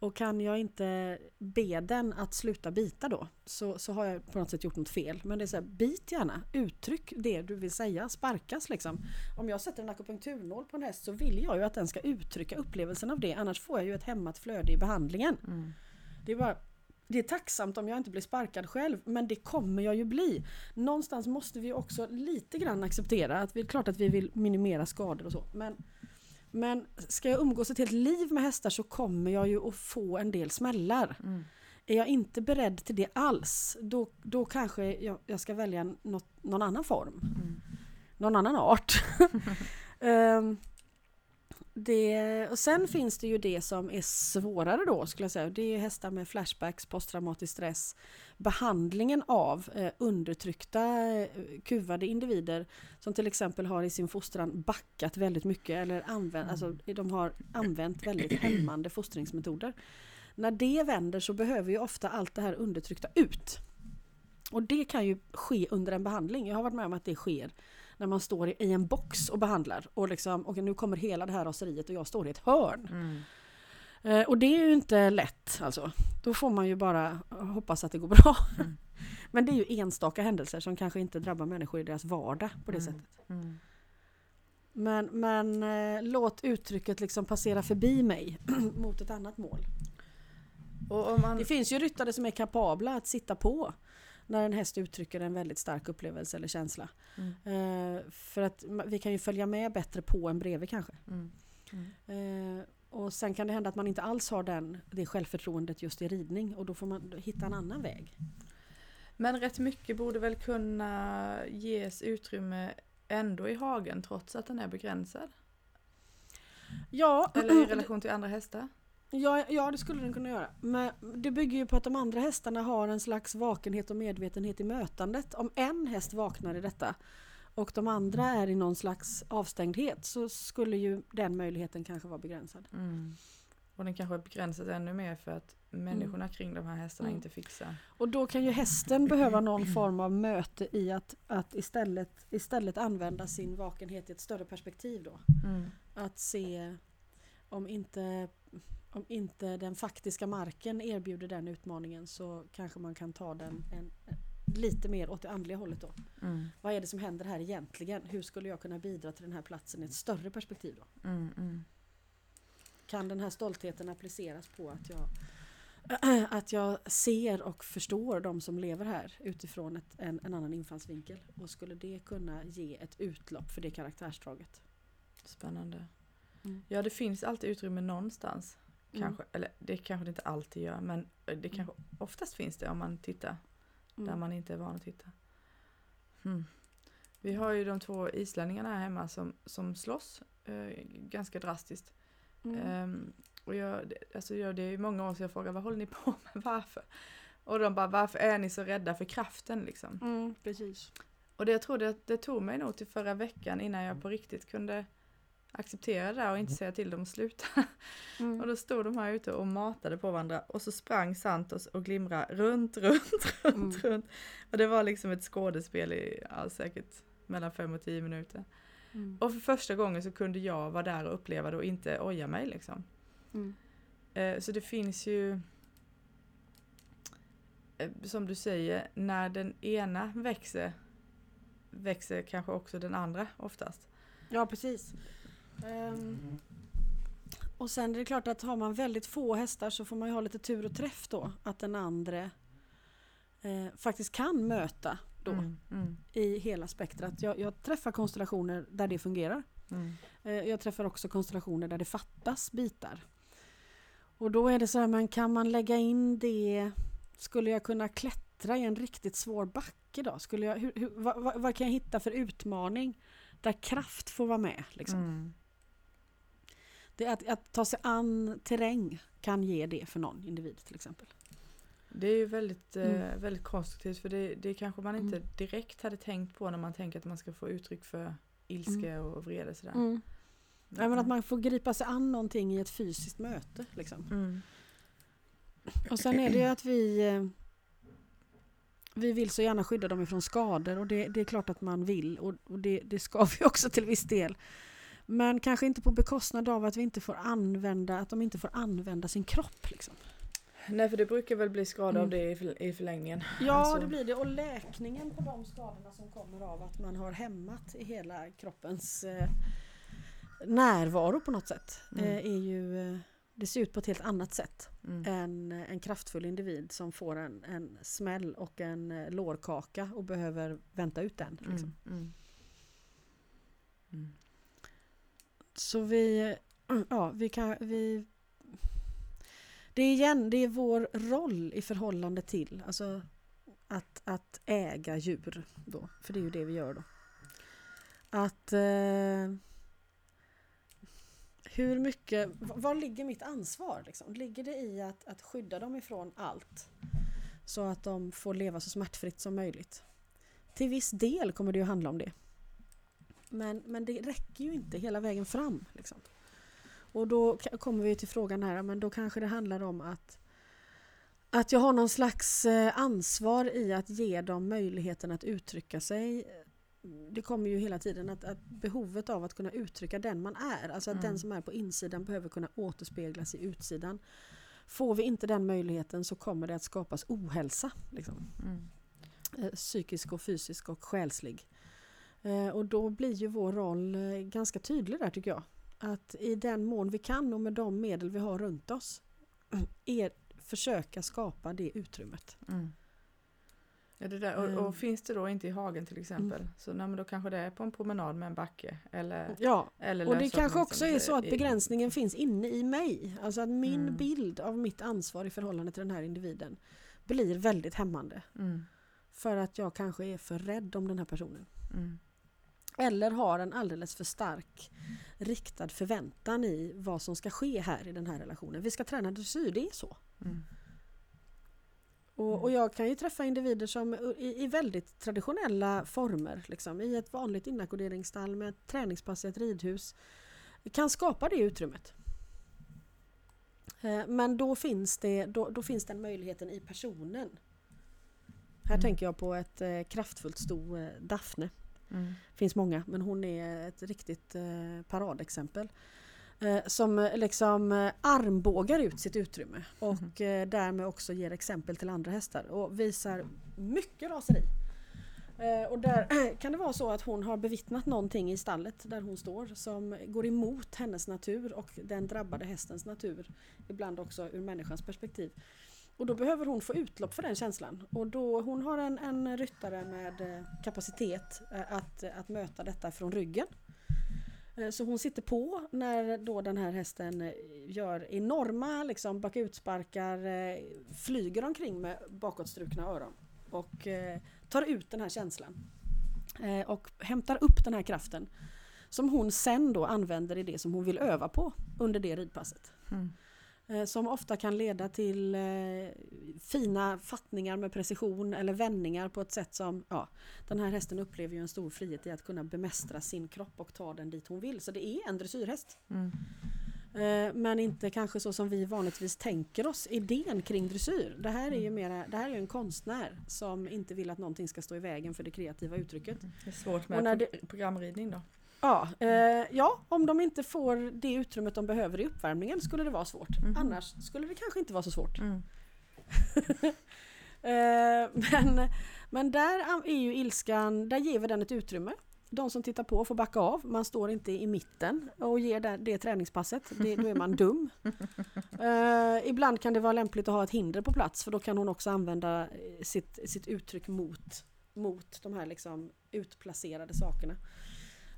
Och kan jag inte be den att sluta bita då så, så har jag på något sätt gjort något fel. Men det är så här, bit gärna, uttryck det du vill säga, sparkas liksom. Om jag sätter en akupunkturnål på en häst så vill jag ju att den ska uttrycka upplevelsen av det annars får jag ju ett hämmat flöde i behandlingen. Mm. Det är, bara, det är tacksamt om jag inte blir sparkad själv men det kommer jag ju bli. Någonstans måste vi också lite grann acceptera att det är klart att vi vill minimera skador och så. Men, men ska jag umgås ett helt liv med hästar så kommer jag ju att få en del smällar. Mm. Är jag inte beredd till det alls då, då kanske jag, jag ska välja något, någon annan form. Mm. Någon annan art. Ehm, det, och sen finns det ju det som är svårare då skulle jag säga. Det är hästar med flashbacks, posttraumatisk stress. Behandlingen av eh, undertryckta eh, kuvade individer som till exempel har i sin fostran backat väldigt mycket eller använt, alltså, de har använt väldigt hämmande fostringsmetoder. När det vänder så behöver ju ofta allt det här undertryckta ut. Och det kan ju ske under en behandling. Jag har varit med om att det sker när man står i en box och behandlar och liksom, och nu kommer hela det här raseriet och jag står i ett hörn. Mm. Eh, och det är ju inte lätt alltså. Då får man ju bara hoppas att det går bra. Mm. Men det är ju enstaka händelser som kanske inte drabbar människor i deras vardag på det Mm. sättet. Mm. Men, men eh, låt uttrycket liksom passera förbi mig mot ett annat mål. Man... Det finns ju ryttare som är kapabla att sitta på när en häst uttrycker en väldigt stark upplevelse eller känsla. Mm. Eh, för att vi kan ju följa med bättre på än bredvid kanske. Mm. Mm. Eh, och sen kan det hända att man inte alls har den, det självförtroendet just i ridning och då får man hitta en annan väg. Men rätt mycket borde väl kunna ges utrymme ändå i hagen trots att den är begränsad? Ja, Eller i relation till andra hästar? ja, ja, det skulle den kunna göra. Men det bygger ju på att de andra hästarna har en slags vakenhet och medvetenhet i mötandet. Om en häst vaknar i detta och de andra är i någon slags avstängdhet så skulle ju den möjligheten kanske vara begränsad. Mm. Och den kanske är begränsad ännu mer för att människorna kring de här hästarna Mm. inte fixar. Och då kan ju hästen behöva någon form av möte i att, att istället, istället använda sin vakenhet i ett större perspektiv då. Mm. Att se om inte, om inte den faktiska marken erbjuder den utmaningen så kanske man kan ta den en, lite mer åt det andliga hållet då. Mm. Vad är det som händer här egentligen? Hur skulle jag kunna bidra till den här platsen i ett större perspektiv då? Mm. Mm. Kan den här stoltheten appliceras på att jag, att jag ser och förstår de som lever här utifrån ett, en, en annan infallsvinkel? Och skulle det kunna ge ett utlopp för det karaktärsdraget? Spännande. Mm. Ja det finns alltid utrymme någonstans. Mm. Kanske, eller det kanske det inte alltid gör men det kanske oftast finns det om man tittar där Mm. man inte är van att titta. Hmm. Vi har ju de två islänningarna här hemma som, som slåss eh, ganska drastiskt. Mm. Ehm, och jag, det- alltså jag, det är ju många år sedan jag frågar vad håller ni på med, varför? Och de bara varför är ni så rädda för kraften liksom? Mm, precis. Och det jag tror det, det tog mig nog till förra veckan innan jag på riktigt kunde acceptera det och inte säga till dem att sluta. Mm. Och då stod de här ute och matade på varandra och så sprang Santos och Glimra runt, runt, runt, Mm. runt. Och det var liksom ett skådespel i ja, säkert mellan fem och tio minuter. Mm. Och för första gången så kunde jag vara där och uppleva det och inte oja mig liksom. Mm. Eh, Så det finns ju eh, som du säger, när den ena växer växer kanske också den andra oftast. Ja, precis. Ehm, och sen är det klart att har man väldigt få hästar så får man ju ha lite tur och träff då. Att den andra eh, faktiskt kan möta då Mm, mm, i hela spektrat. Jag, jag träffar konstellationer där det fungerar. mm, Eh, Jag träffar också konstellationer där det fattas bitar. Och då är det så här, men kan man lägga in det? Skulle jag kunna klättra i en riktigt svår backe då? Skulle jag, hur, hur, vad, vad, vad kan jag hitta för utmaning där kraft får vara med? Liksom? Mm. Det att, att ta sig an terräng kan ge det för någon individ till exempel. Det är ju väldigt, eh, Mm. väldigt konstruktivt för det, det kanske man inte Mm. direkt hade tänkt på när man tänker att man ska få uttryck för ilska och vrede sådär. Mm. Ja, men att man får gripa sig an någonting i ett fysiskt möte. Liksom. Mm. Och sen är det ju att vi eh, vi vill så gärna skydda dem ifrån skador och det, det är klart att man vill och, och det, det ska vi också till viss del. Men kanske inte på bekostnad av att vi inte får använda, att de inte får använda sin kropp. Liksom. Nej för det brukar väl bli skada Mm. av det i, för, i förlängningen. Ja, Alltså- det blir det. Och läkningen på de skadorna som kommer av att man har hämmat i hela kroppens eh, närvaro på något sätt Mm. eh, är ju, eh, det ser ut på ett helt annat sätt Mm. än eh, en kraftfull individ som får en, en smäll och en eh, lårkaka och behöver vänta ut den. Liksom. Mm. Så vi, ja, vi kan, vi... Det är igen, det är vår roll i förhållande till, alltså att, att äga djur då, för det är ju det vi gör då. Att eh, hur mycket, var ligger mitt ansvar liksom? Ligger det i att, att skydda dem ifrån allt? Så att de får leva så smärtfritt som möjligt. Till viss del kommer det ju handla om det. Men, men det räcker ju inte hela vägen fram. Liksom. Och då kommer vi till frågan här, men då kanske det handlar om att att jag har någon slags eh, ansvar i att ge dem möjligheten att uttrycka sig. Det kommer ju hela tiden att, att behovet av att kunna uttrycka den man är, alltså att Mm. den som är på insidan behöver kunna återspeglas i utsidan. Får vi inte den möjligheten så kommer det att skapas ohälsa. Liksom Mm. eh, psykisk och fysisk och själslig. Eh, och då blir ju vår roll eh, ganska tydlig där tycker jag. Att i den mån vi kan och med de medel vi har runt oss är försöka skapa det utrymmet. Mm. Ja, det där. Och, Mm. och finns det då inte i hagen till exempel, så nej, då kanske det är på en promenad med en backe. Eller, Ja, eller och det kanske också är så att i- begränsningen finns inne i mig. Alltså att min Mm. bild av mitt ansvar i förhållande till den här individen blir väldigt hämmande. Mm. För att jag kanske är för rädd om den här personen. Mm. Eller har en alldeles för stark riktad förväntan i vad som ska ske här i den här relationen. Vi ska träna dressyr, det är så. Mm. Och, och jag kan ju träffa individer som i, i väldigt traditionella former, liksom, i ett vanligt inackorderingsstall med ett träningspass i ett ridhus, kan skapa det utrymmet. Eh, Men då finns, det, då, då finns den möjligheten i personen. Här Mm. tänker jag på ett eh, kraftfullt sto eh, Daphne. Mm. finns många, men hon är ett riktigt eh, paradexempel. Eh, som eh, liksom eh, armbågar ut sitt utrymme och eh, därmed också ger exempel till andra hästar och visar mycket raseri. Eh, och där kan det vara så att hon har bevittnat någonting i stallet där hon står som går emot hennes natur och den drabbade hästens natur. Ibland också ur människans perspektiv. Och då behöver hon få utlopp för den känslan. Och då, hon har en, en ryttare med eh, kapacitet eh, att, att möta detta från ryggen. Eh, så hon sitter på när då den här hästen gör enorma liksom, bakutsparkar, flyger omkring med bakåtstrukna öron och eh, tar ut den här känslan. Eh, Och hämtar upp den här kraften som hon sen då använder i det som hon vill öva på under det ridpasset. Mm. Eh, som ofta kan leda till eh, fina fattningar med precision eller vändningar på ett sätt som ja, den här hästen upplever ju en stor frihet i att kunna bemästra sin kropp och ta den dit hon vill. Så det är en dressyrhäst. Mm. Eh, men inte kanske så som vi vanligtvis tänker oss idén kring dressyr. Det här är ju Mm. mera, det här är en konstnär som inte vill att någonting ska stå i vägen för det kreativa uttrycket. Det är svårt Och med när pro- programridning då. Ja, eh, ja, om de inte får det utrymmet de behöver i uppvärmningen skulle det vara svårt. Mhm. Annars skulle det kanske inte vara så svårt. Mm. Eh, men, men där är ju ilskan, där ger vi den ett utrymme. De som tittar på får backa av. Man står inte i mitten och ger det, det träningspasset. Det, då är man dum. Eh, ibland kan det vara lämpligt att ha ett hinder på plats för då kan hon också använda eh, sitt, sitt uttryck mot, mot de här liksom utplacerade sakerna.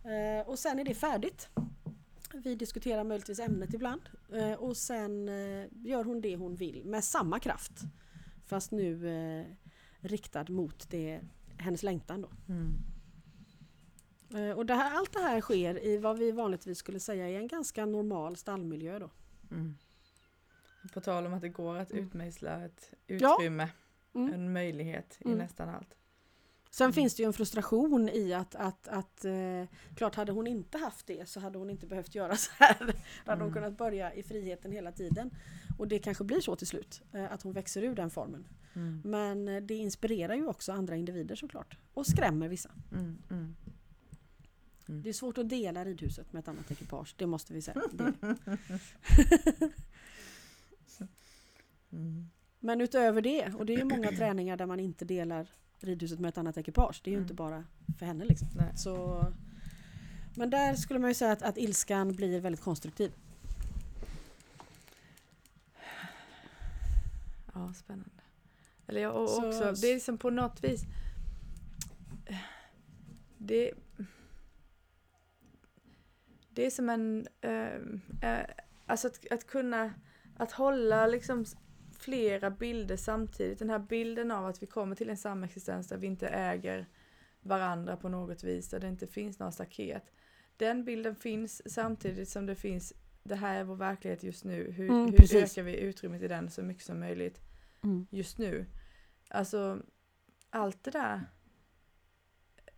Eh, och sen är det färdigt. Vi diskuterar möjligtvis ämnet ibland eh, och sen eh, gör hon det hon vill med samma kraft. Fast nu eh, riktad mot det, hennes längtan då. Mm. Eh, och det här, allt det här sker i vad vi vanligtvis skulle säga är en ganska normal stallmiljö då. Mm. På tal om att det går att Mm. utmejsla ett Ja. utrymme, Mm. en möjlighet i Mm. nästan allt. Sen Mm. finns det ju en frustration i att, att, att eh, klart hade hon inte haft det så hade hon inte behövt göra så här. Då hade hon Mm. kunnat börja i friheten hela tiden. Och det kanske blir så till slut, eh, att hon växer ur den formen. Mm. Men eh, det inspirerar ju också andra individer såklart. Och skrämmer vissa. Mm. Mm. Det är svårt att dela ridhuset med ett annat ekipage, det måste vi säga. Men utöver det, och det är ju många träningar där man inte delar ridhuset med ett annat ekipage. Det är ju Mm. inte bara för henne liksom. Nej. Så, men där skulle man ju säga att, att ilskan blir väldigt konstruktiv. Ja, spännande. Eller ja, och Så- också, det är liksom på något vis det, det är som en, eh, eh, alltså att, att kunna, att hålla liksom flera bilder samtidigt. Den här bilden av att vi kommer till en samexistens där vi inte äger varandra på något vis, där det inte finns några staket. Den bilden finns samtidigt som det finns, det här är vår verklighet just nu. Hur, Mm, hur precis. ökar vi utrymmet i den så mycket som möjligt? Mm. just nu. Alltså, allt det där.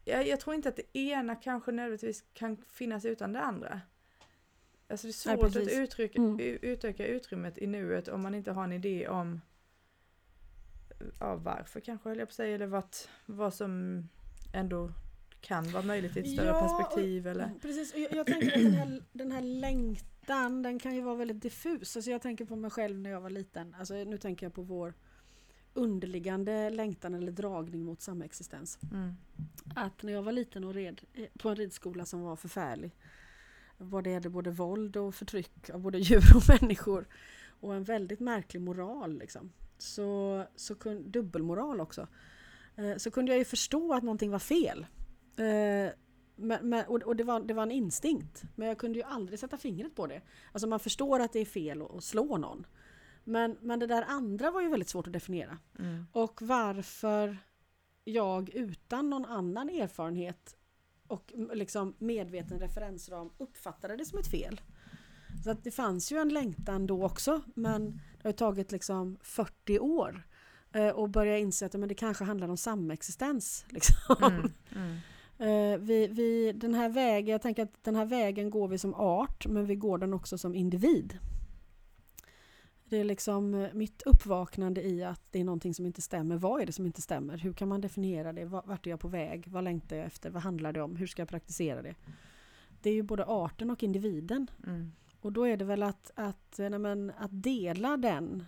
Jag, jag tror inte att det ena kanske nödvändigtvis kan finnas utan det andra. Alltså det är svårt att precis. uttrycka, Mm. utöka utrymmet i nuet om man inte har en idé om ja, varför kanske höll jag på att säga, eller vad, vad som ändå kan vara möjligt i ett större Ja, och- perspektiv eller Precis, och jag, jag tänker att den här, den här längtan den kan ju vara väldigt diffus. Alltså jag tänker på mig själv när jag var liten. Alltså nu tänker jag på vår underliggande längtan eller dragning mot samexistens. mm. Att när jag var liten och red eh, på en ridskola som var förfärlig. Vad det gällde både våld och förtryck av både djur och människor. Och en väldigt märklig moral liksom. Så, så kun, dubbelmoral också. Eh, så kunde jag ju förstå att någonting var fel. Eh, men, men, och och det, var, det var en instinkt. Men jag kunde ju aldrig sätta fingret på det. Alltså man förstår att det är fel att, att slå någon. Men, men det där andra var ju väldigt svårt att definiera. Mm. Och varför jag utan någon annan erfarenhet och liksom medveten referensram uppfattade det som ett fel. Så att det fanns ju en längtan då också men det har tagit liksom 40 år eh, och börja inse att men det kanske handlar om samexistens. Liksom. Mm. Mm. Eh, vi, vi, den här vägen, jag tänker att den här vägen går vi som art men vi går den också som individ. Det är liksom eh, mitt uppvaknande i att det är någonting som inte stämmer. Vad är det som inte stämmer? Hur kan man definiera det? Va- Vart är jag på väg? Vad längtar jag efter? Vad handlar det om? Hur ska jag praktisera det? Det är ju både arten och individen. Mm. Och då är det väl att, att, eh, men, att dela den.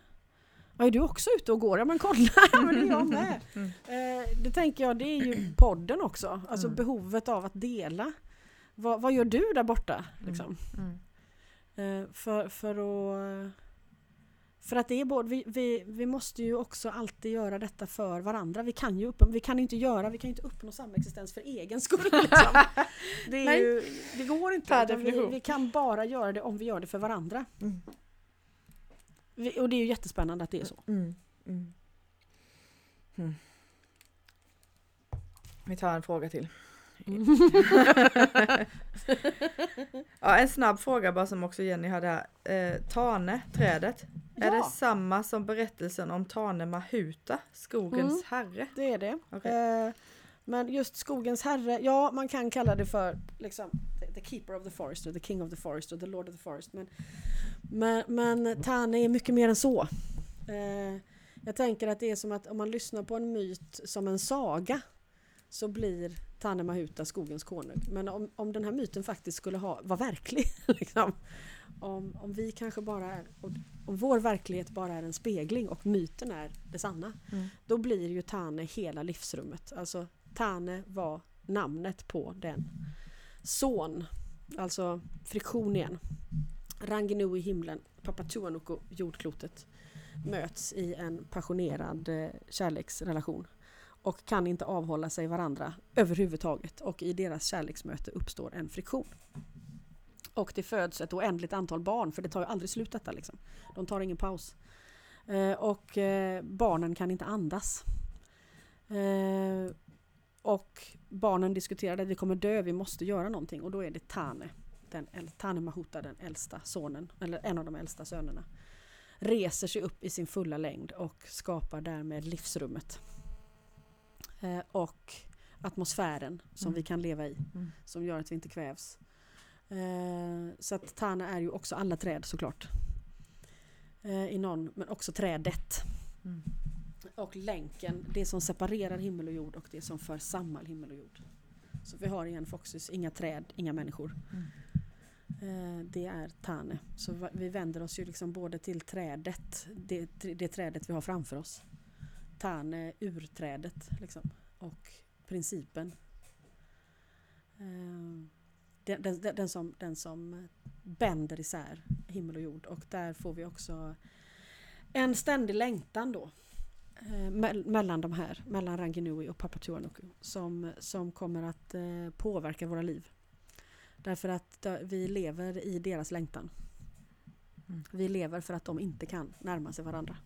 Ja, är du också ute och går? Ja men kolla, men det är jag med. Mm. Eh, det tänker jag, det är ju podden också. Alltså Mm. behovet av att dela. Vad, vad gör du där borta? Liksom? Mm. Eh, för, för att... För att det är både, vi, vi, vi måste ju också alltid göra detta för varandra. Vi kan ju upp, vi kan inte göra, vi kan inte uppnå samexistens för egen skull. Liksom. Det, Nej. ju, det går inte. Vi, vi kan bara göra det om vi gör det för varandra. Mm. Vi, och det är ju jättespännande att det är så. Mm. Mm. Mm. Vi tar en fråga till ja, en snabb fråga bara som också Jenny hade här. Eh, Tane, trädet. Är det Ja. samma som berättelsen om Tane Mahuta, skogens Mm. herre? Det är det. Okej. Eh, men just skogens herre, ja man kan kalla det för liksom, the, keeper of the forest, or the king of the forest, or the lord of the forest. Men, men, men Tane är mycket mer än så. Eh, jag tänker att det är som att om man lyssnar på en myt som en saga så blir Tane Mahuta skogens konung. Men om, om den här myten faktiskt skulle ha, vara verklig, liksom, om, om vi kanske bara är, om, vår verklighet bara är en spegling och myten är det sanna, Mm. då blir ju Tane hela livsrummet. Alltså Tane var namnet på den son, alltså friktion igen. Ranginu i himlen, Papatuanuku, jordklotet, möts i en passionerad eh, kärleksrelation och kan inte avhålla sig varandra överhuvudtaget och i deras kärleksmöte uppstår en friktion. Och det föds ett oändligt antal barn för det tar ju aldrig slut detta liksom. De tar ingen paus. Eh, och eh, barnen kan inte andas. Eh, och barnen diskuterade att vi kommer dö, vi måste göra någonting och då är det Tane, den, Tane Mahuta, den äldsta sonen, eller en av de äldsta sönerna, reser sig upp i sin fulla längd och skapar därmed livsrummet. Eh, och atmosfären som Mm. vi kan leva i, Mm. som gör att vi inte kvävs. Eh, så att Tane är ju också alla träd såklart. Eh, I någon, men också trädet. Mm. Och länken, det som separerar himmel och jord och det som för samman himmel och jord. Så vi har igen Foxys, inga träd, inga människor. Mm. Eh, det är Tane. Så vi vänder oss ju liksom både till trädet, det, det trädet vi har framför oss. Tane, urträdet liksom. Och principen. Eh, den, den, den, som, den som bänder isär himmel och jord. Och där får vi också en ständig längtan då. eh, mell- mellan de här, mellan Ranginui och Papatuanuku som, som kommer att eh, påverka våra liv. Därför att eh, vi lever i deras längtan. Mm. Vi lever för att de inte kan närma sig varandra.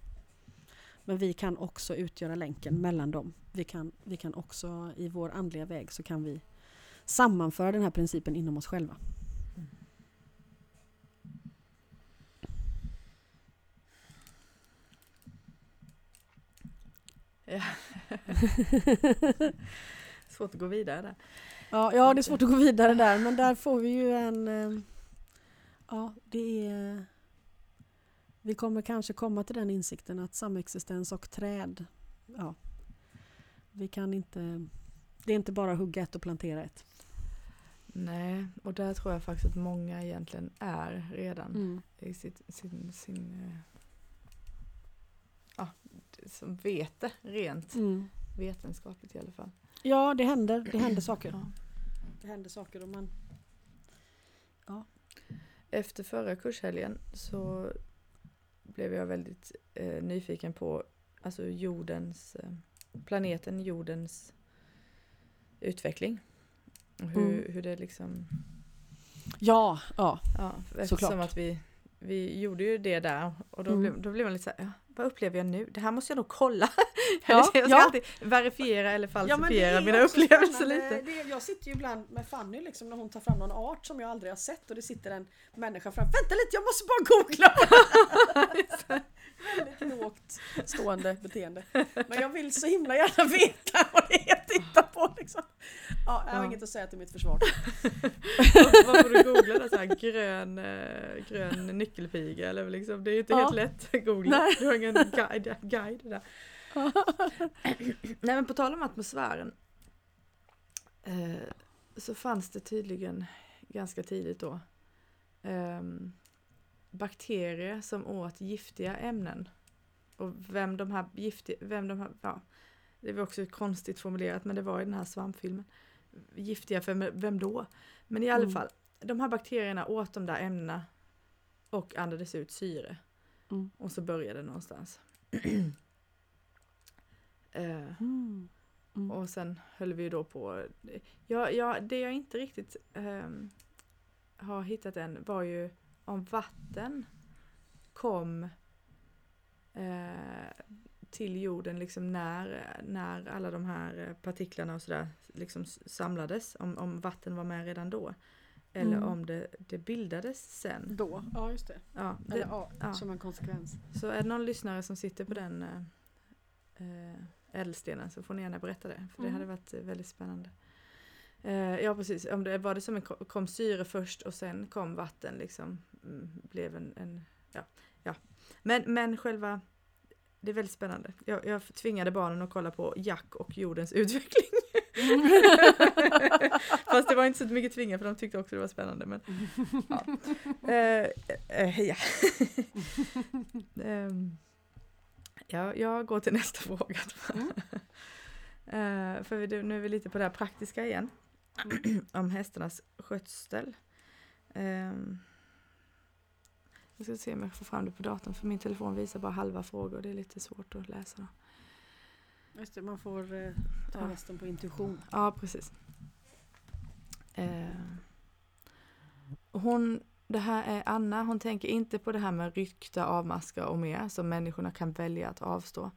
Men vi kan också utgöra länken mellan dem. Vi kan, vi kan också i vår andliga väg så kan vi sammanföra den här principen inom oss själva. Ja. Svårt att gå vidare där. Ja, ja, det är svårt att gå vidare där men där får vi ju en... eh, Ja, det är... Vi kommer kanske komma till den insikten att samexistens och träd, ja, vi kan inte... Det är inte bara hugga ett och plantera ett. Nej, och där tror jag faktiskt att många egentligen är redan Mm. i sitt, sin, sin eh, ja, som vet det rent Mm. vetenskapligt i alla fall. Ja, det händer, det händer saker. Ja. Det händer saker och man... Efter förra kurshelgen så blev jag väldigt eh, nyfiken på alltså jordens, eh, planeten jordens utveckling. Hur, Mm. hur det liksom, Ja, ja. ja, Såklart. att vi, vi gjorde ju det där och då, Mm. blev, då blev man lite såhär, ja, vad upplever jag nu? Det här måste jag nog kolla. Ja, jag ska ja. alltid verifiera eller Ja, falsifiera är mina upplevelser spännande. lite. Det, jag sitter ju ibland med Fanny liksom, när hon tar fram någon art som jag aldrig har sett och det sitter en människa fram. Vänta lite, jag måste bara googla! Väldigt lågt stående beteende. Men jag vill så himla gärna veta vad det är jag tittar på. Liksom. Ja, jag har Ja. inget att säga till mitt försvar. Vad- får du googla då? Så här, grön, eh, grön nyckelpiga eller liksom, det är ju inte Ja. helt lätt att googla. Nej. Du har ingen guide, guide där. Nej men på tal om atmosfären. Eh, så fanns det tydligen ganska tidigt då ehm, bakterier som åt giftiga ämnen. Och vem de här giftiga, vem de här, ja, det var också konstigt formulerat men det var i den här svampfilmen. Giftiga för vem då? Men i alla Mm. fall, de här bakterierna åt de där ämnena och andades ut syre. Mm. Och så började det någonstans. eh, Mm. Mm. och sen höll vi ju då på. Ja, ja, det jag inte riktigt ehm, har hittat än var ju om vatten kom eh, till jorden liksom när, när alla de här partiklarna och sådär liksom samlades, om, om vatten var med redan då. Eller Mm. om det, det bildades sen. Då, ja just det. Ja, Eller det, ja, ja. som en konsekvens. Så är det någon lyssnare som sitter på den eh, eh, ädelstenen så får ni gärna berätta det. För det Mm. hade varit eh, väldigt spännande. Eh, ja precis, om det var det som en, ko- kom syre först och sen kom vatten liksom. Mm, blev en, en ja, ja. Men, men själva det är väldigt spännande. Jag, jag tvingade barnen att kolla på Jack och jordens utveckling. Fast det var inte så mycket tvinga för de tyckte också det var spännande. Men, ja. Eh, eh, ja. Ja, jag går till nästa fråga. Eh, för vi, nu är vi lite på det här praktiska igen. om hästarnas skötsel. Ehm, jag ska se om jag får fram det på datorn för min telefon visar bara halva frågor. Det är lite svårt att läsa. Då. Just det, man får eh, ta Ja. resten på intuition. Ja, precis. Eh, hon, det här är Anna, hon tänker inte på det här med rykta, avmaska och mer som människorna kan välja att avstå.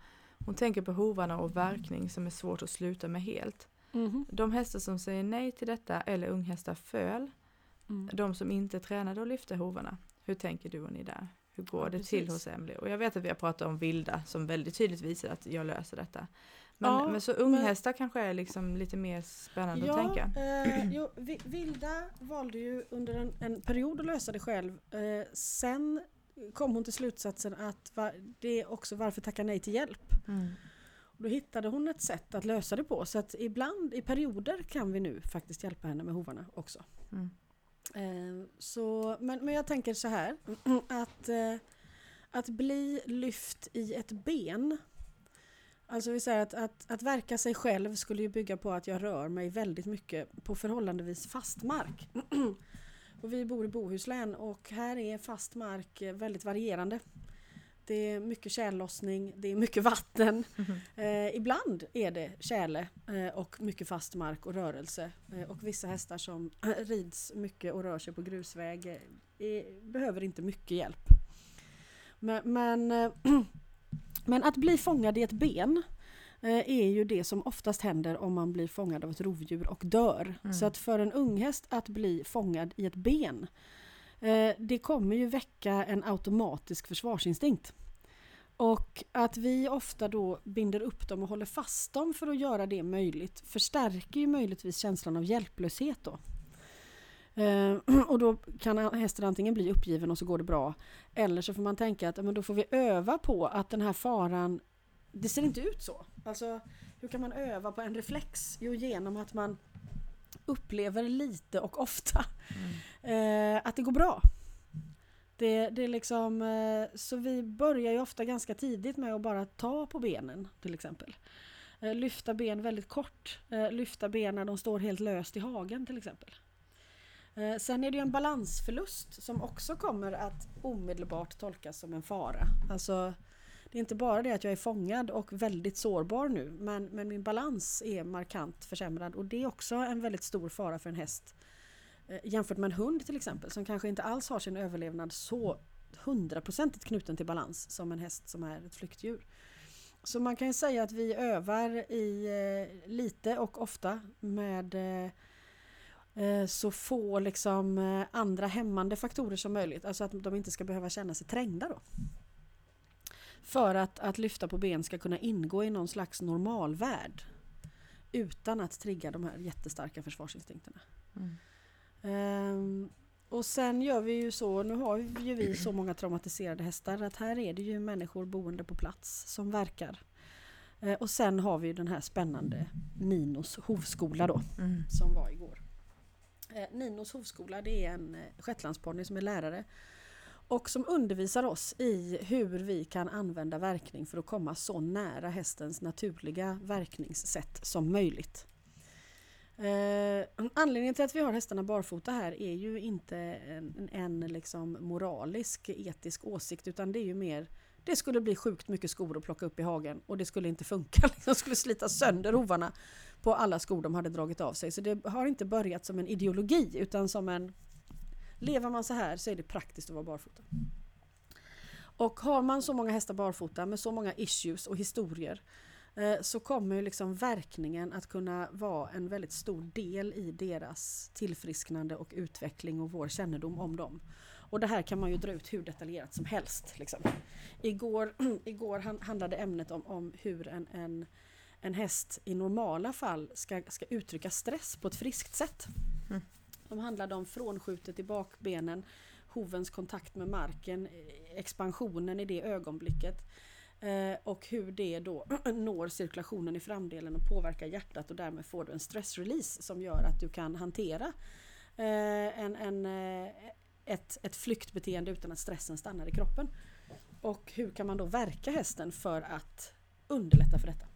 Hon tänker på hovarna och verkning som är svårt att sluta med helt. Mhm. De hästar som säger nej till detta eller unghästar föl, Mm. de som inte tränade att lyfta hovarna. Hur tänker du och ni där? Hur går Ja, det till precis. hos Emily? Och jag vet att vi har pratat om vilda som väldigt tydligt visar att jag löser detta. Men, Ja, men så unghästar kanske är liksom lite mer spännande att tänka. Eh, jo, Vi- Vilda valde ju under en, en period att lösa det själv. Eh, sen kom hon till slutsatsen att va, det är också varför tacka nej till hjälp. Mm. Och då hittade hon ett sätt att lösa det på. Så att ibland, i perioder, kan vi nu faktiskt hjälpa henne med hovarna också. Mm. Ehm, så, men, men jag tänker så här, att, eh, att bli lyft i ett ben Alltså vi säger att, att, att verka sig själv skulle ju bygga på att jag rör mig väldigt mycket på förhållandevis fast mark. och vi bor i Bohuslän och här är fast mark väldigt varierande. Det är mycket tjällossning, det är mycket vatten. Eh, ibland är det tjäle eh, och mycket fast mark och rörelse. Eh, och vissa hästar som rids mycket och rör sig på grusväg eh, behöver inte mycket hjälp. Men, men, eh, men att bli fångad i ett ben eh, är ju det som oftast händer om man blir fångad av ett rovdjur och dör. Mm. Så att för en unghäst att bli fångad i ett ben Eh, det kommer ju väcka en automatisk försvarsinstinkt. Och att vi ofta då binder upp dem och håller fast dem för att göra det möjligt förstärker ju möjligtvis känslan av hjälplöshet då. Eh, och då kan hästen antingen bli uppgiven och så går det bra. Eller så får man tänka att men då får vi öva på att den här faran, det ser inte ut så. Alltså hur kan man öva på en reflex? Jo genom att man upplever lite och ofta Mm. eh, att det går bra. Det, det är liksom, eh, så vi börjar ju ofta ganska tidigt med att bara ta på benen till exempel. Eh, lyfta ben väldigt kort. Eh, lyfta ben när de står helt löst i hagen till exempel. Eh, sen är det ju en balansförlust som också kommer att omedelbart tolkas som en fara. Alltså, det är inte bara det att jag är fångad och väldigt sårbar nu men, men min balans är markant försämrad och det är också en väldigt stor fara för en häst. Eh, jämfört med en hund till exempel som kanske inte alls har sin överlevnad så hundraprocentigt knuten till balans som en häst som är ett flyktdjur. Så man kan ju säga att vi övar i eh, lite och ofta med eh, eh så få liksom eh, andra hämmande faktorer som möjligt. Alltså att de inte ska behöva känna sig trängda då. För att, att lyfta på ben ska kunna ingå i någon slags normalvärld. Utan att trigga de här jättestarka försvarsinstinkterna. Mm. Ehm, och sen gör vi ju så, nu har ju vi så många traumatiserade hästar att här är det ju människor boende på plats som verkar. Eh, och sen har vi ju den här spännande Ninos hovskola då Mm. som var igår. Eh, Ninos hovskola det är en eh, shetlandsponny som är lärare och som undervisar oss i hur vi kan använda verkning för att komma så nära hästens naturliga verkningssätt som möjligt. Eh, anledningen till att vi har hästarna barfota här är ju inte en, en liksom moralisk, etisk åsikt utan det är ju mer det skulle bli sjukt mycket skor att plocka upp i hagen och det skulle inte funka. De skulle slita sönder hovarna på alla skor de hade dragit av sig. Så det har inte börjat som en ideologi utan som en Lever man så här så är det praktiskt att vara barfota. Och har man så många hästar barfota med så många issues och historier eh, så kommer ju liksom verkningen att kunna vara en väldigt stor del i deras tillfrisknande och utveckling och vår kännedom om dem. Och det här kan man ju dra ut hur detaljerat som helst. Liksom. Igår, igår handlade ämnet om, om hur en, en, en häst i normala fall ska, ska uttrycka stress på ett friskt sätt. Mm. De handlade om frånskjutet i bakbenen, hovens kontakt med marken, expansionen i det ögonblicket eh, och hur det då når cirkulationen i framdelen och påverkar hjärtat och därmed får du en stressrelease som gör att du kan hantera eh, en, en, eh, ett, ett flyktbeteende utan att stressen stannar i kroppen. Och hur kan man då verka hästen för att underlätta för detta?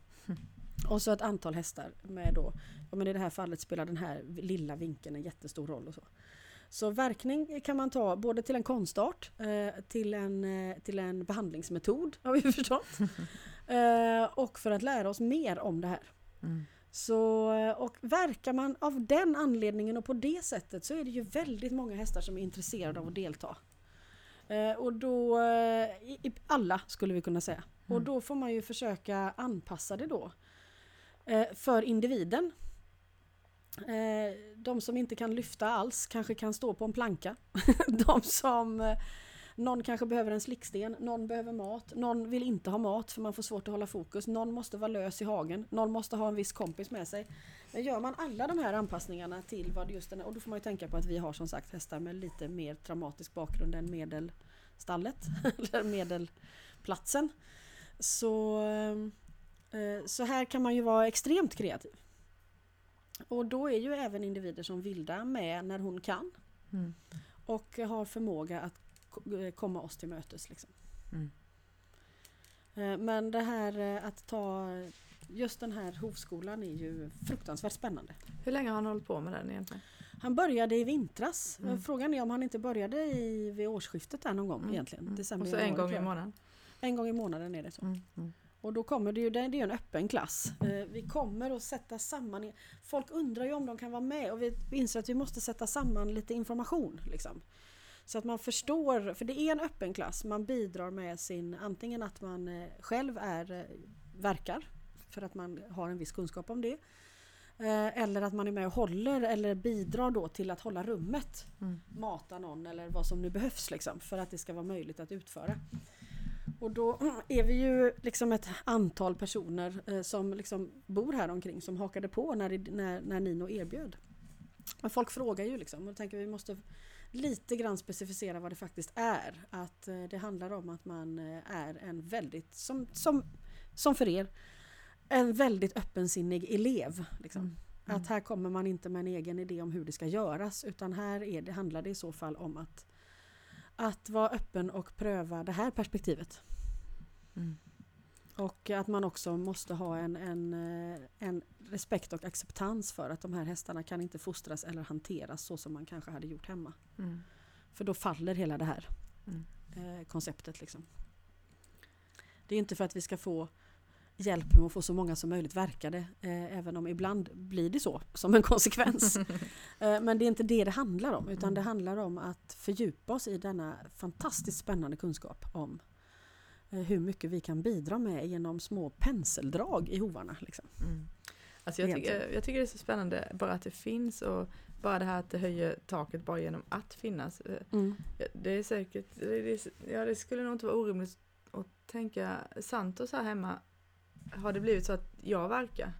Och så ett antal hästar med då, men i det här fallet spelar den här lilla vinkeln en jättestor roll och så. Så verkning kan man ta både till en konstart, eh, till, en, eh, till en behandlingsmetod har vi förstått. eh, och för att lära oss mer om det här. Mm. Så, och verkar man av den anledningen och på det sättet så är det ju väldigt många hästar som är intresserade av att delta. Och då, i, alla skulle vi kunna säga. Mm. Och då får man ju försöka anpassa det då. Eh, för individen. Eh, de som inte kan lyfta alls kanske kan stå på en planka. de som eh, någon kanske behöver en slicksten, någon behöver mat, någon vill inte ha mat för man får svårt att hålla fokus, någon måste vara lös i hagen, någon måste ha en viss kompis med sig. Men gör man alla de här anpassningarna till vad just den är, och då får man ju tänka på att vi har som sagt hästar med lite mer traumatisk bakgrund än medelstallet, eller medelplatsen. Så, eh, så här kan man ju vara extremt kreativ. Och då är ju även individer som Vilda med när hon kan. Mm. Och har förmåga att Eh, komma oss till mötes. Liksom. Mm. Eh, men det här eh, att ta Just den här hovskolan är ju fruktansvärt spännande. Hur länge har han hållit på med den egentligen? Han började i vintras. Mm. Frågan är om han inte började i, vid årsskiftet där någon gång mm. egentligen. Mm. December, och så en gång i månaden? En gång i månaden är det så. Och då kommer det ju, det är en öppen klass. Vi kommer att sätta samman, folk undrar ju om de kan vara med och vi inser att vi måste sätta samman lite information. Liksom. Så att man förstår, för det är en öppen klass, man bidrar med sin, antingen att man eh, själv är, eh, verkar, för att man har en viss kunskap om det. Eh, eller att man är med och håller eller bidrar då till att hålla rummet. Mm. Mata någon eller vad som nu behövs liksom, för att det ska vara möjligt att utföra. Och då är vi ju liksom ett antal personer som liksom bor här omkring som hakade på när, när, när Nino erbjöd. Men folk frågar ju liksom och då tänker vi måste lite grann specificera vad det faktiskt är. Att eh, det handlar om att man eh, är en väldigt, som, som, som för er, en väldigt öppensinnig elev. Liksom. Mm. Mm. Att här kommer man inte med en egen idé om hur det ska göras utan här är det, handlar det i så fall om att, att vara öppen och pröva det här perspektivet. Mm. Och att man också måste ha en, en, eh, en respekt och acceptans för att de här hästarna kan inte fostras eller hanteras så som man kanske hade gjort hemma. Mm. För då faller hela det här mm. eh, konceptet. Liksom. Det är inte för att vi ska få hjälp med att få så många som möjligt verkade, eh, även om ibland blir det så som en konsekvens. eh, men det är inte det det handlar om, utan det mm. handlar om att fördjupa oss i denna fantastiskt spännande kunskap om Eh, hur mycket vi kan bidra med genom små penseldrag i hovarna. Liksom. Mm. Alltså jag, tycker, jag tycker det är så spännande bara att det finns och bara det här att det höjer taket bara genom att finnas. Eh, mm. Det är säkert, det, är, ja det skulle nog inte vara orimligt att tänka Santos här hemma har det blivit så att jag verkar.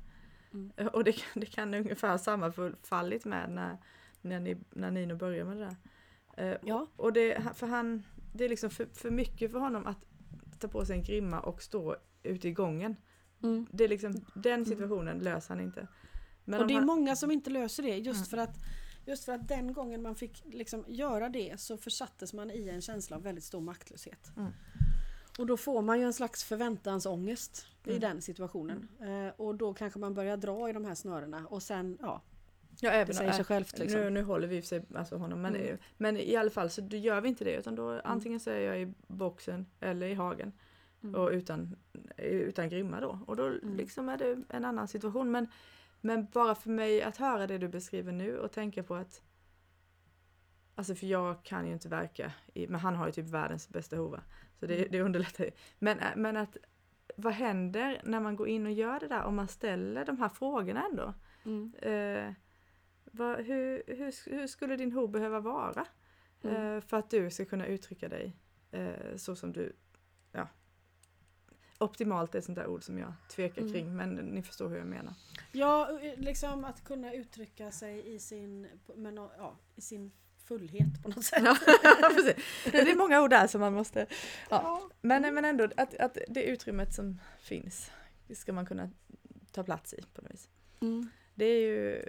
Mm. Och det, det kan ungefär sammanfallit med när, när, ni, när Nino började med det där. Eh, ja. Och det, för han, det är liksom för, för mycket för honom att ta på sig en grimma och stå ute i gången. Mm. Det är liksom, den mm. situationen löser han inte. Men och det är han... många som inte löser det just mm. för att Just för att den gången man fick liksom göra det så försattes man i en känsla av väldigt stor maktlöshet. Och då får man ju en slags förväntansångest i mm. den situationen. Eh, och då kanske man börjar dra i de här snörena och sen, ja, Ja, även, det säger sig självt. Liksom. Nu, nu håller vi sig alltså honom, men, mm. men i alla fall så gör vi inte det utan då mm. antingen så är jag i boxen eller i hagen. Mm. Och utan, utan grimma då. Och då mm. liksom är det en annan situation. Men, men bara för mig att höra det du beskriver nu och tänka på att Alltså för jag kan ju inte verka i, men han har ju typ världens bästa hova. Så det, det underlättar ju. Men, äh, men att vad händer när man går in och gör det där om man ställer de här frågorna ändå? Mm. Eh, vad, hur, hur, hur skulle din ho behöva vara? Mm. Eh, för att du ska kunna uttrycka dig eh, så som du, ja. Optimalt är ett sånt där ord som jag tvekar Mm. kring men ni förstår hur jag menar. Ja, liksom att kunna uttrycka sig i sin, men, ja, i sin fullhet på något sätt. Ja. Det är många ord där som man måste, ja. Men, men ändå att, att det utrymmet som finns ska man kunna ta plats i på något vis. Mm. Det är ju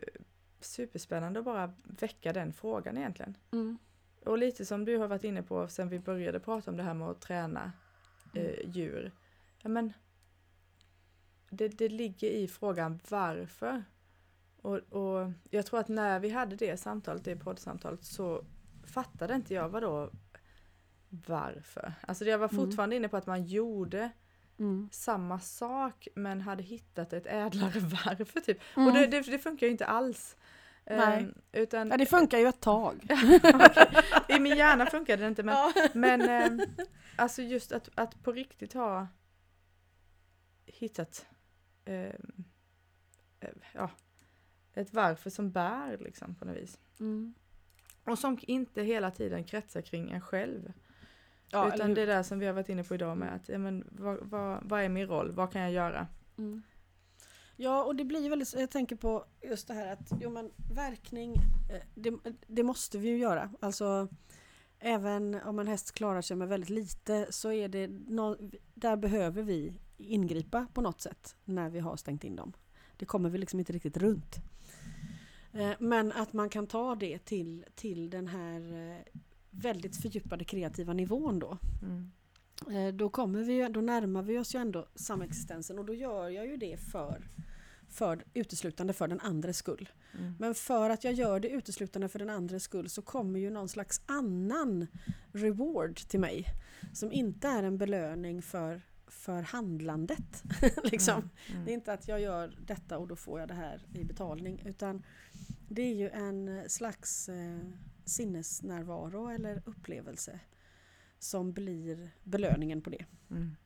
superspännande att bara väcka den frågan egentligen. Mm. Och lite som du har varit inne på sen vi började prata om det här med att träna eh, djur. Ja, men det, det ligger i frågan varför. Och, och jag tror att när vi hade det samtalet, det poddsamtalet, så fattade inte jag vad då varför. Alltså jag var Mm. fortfarande inne på att man gjorde Mm. samma sak men hade hittat ett ädlare varför typ. Mm. Och det, det, det funkar ju inte alls. Nej. Ehm, utan, Ja, det funkar ju ett tag. Okej. I min hjärna funkade det inte men, Ja. men ehm, alltså just att, att på riktigt ha hittat ehm, eh, ja, ett varför som bär liksom på något vis. Mm. Och som inte hela tiden kretsar kring en själv. Ja, utan det där som vi har varit inne på idag med att ja, men, vad, vad, vad är min roll, vad kan jag göra? Mm. Ja, och det blir väldigt, jag tänker på just det här att, jo men verkning, eh, det, det måste vi ju göra. Alltså, även om en häst klarar sig med väldigt lite så är det, nå, där behöver vi ingripa på något sätt när vi har stängt in dem. Det kommer vi liksom inte riktigt runt. Eh, Men att man kan ta det till, till den här eh, väldigt fördjupade kreativa nivån då. Mm. Eh, Då, kommer vi, då närmar vi oss ju ändå samexistensen och då gör jag ju det för, för uteslutande för den andres skull. Mm. Men för att jag gör det uteslutande för den andres skull så kommer ju någon slags annan reward till mig. Som inte är en belöning för, för handlandet. liksom. Mm. Mm. Det är inte att jag gör detta och då får jag det här i betalning. Utan det är ju en eh, slags eh, sinnesnärvaro eller upplevelse som blir belöningen på det. Mm.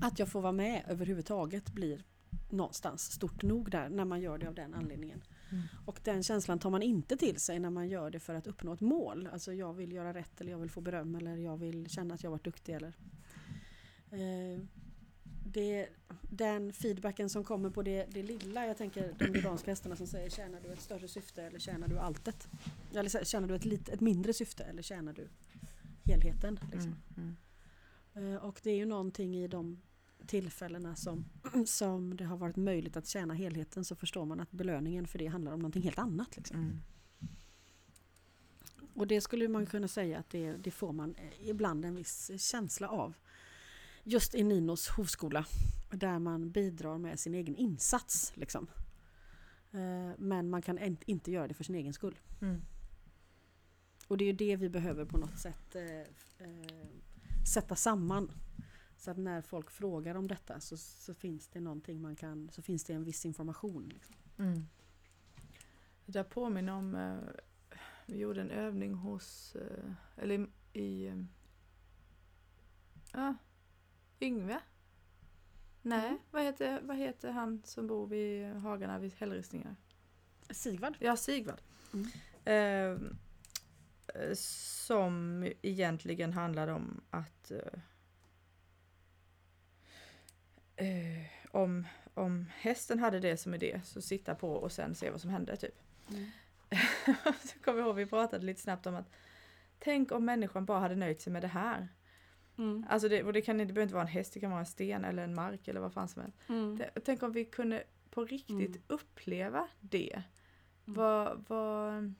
Att jag får vara med överhuvudtaget blir någonstans stort nog där när man gör det av den anledningen. Mm. Och den känslan tar man inte till sig när man gör det för att uppnå ett mål. Alltså jag vill göra rätt eller jag vill få beröm eller jag vill känna att jag varit duktig. Eller. Eh, det, den feedbacken som kommer på det, det lilla, jag tänker de jordanska hästarna som säger tjänar du ett större syfte eller tjänar du alltet? Eller tjänar du ett, lit, ett mindre syfte eller tjänar du helheten? Liksom. Mm. Mm. Och det är ju någonting i de tillfällena som, som det har varit möjligt att tjäna helheten så förstår man att belöningen för det handlar om någonting helt annat. Liksom. Mm. Och det skulle man kunna säga att det, det får man eh, ibland en viss känsla av. Just i Ninos hovskola där man bidrar med sin egen insats. Liksom. Eh, Men man kan inte göra det för sin egen skull. Mm. Och det är ju det vi behöver på något sätt eh, eh, sätta samman. Så att när folk frågar om detta så, så finns det någonting man kan, så finns det en viss information. Liksom. Mm. Det där påminner om, eh, vi gjorde en övning hos, eh, eller i, i eh, ja, Yngve? Nej, Mm. vad, heter, vad heter han som bor vid hagarna vid hällristningar? Sigvard? Ja, Sigvard. Mm. Eh, som egentligen handlade om att eh, eh, om, om hästen hade det som idé så sitta på och sen se vad som hände typ. Mm. så kommer jag ihåg vi pratade lite snabbt om att tänk om människan bara hade nöjt sig med det här. Mm. Alltså det, och det, kan, det behöver inte vara en häst, det kan vara en sten eller en mark eller vad fan som helst. Mm. Det, tänk om vi kunde på riktigt Mm. uppleva det. Mm. Vad, vad,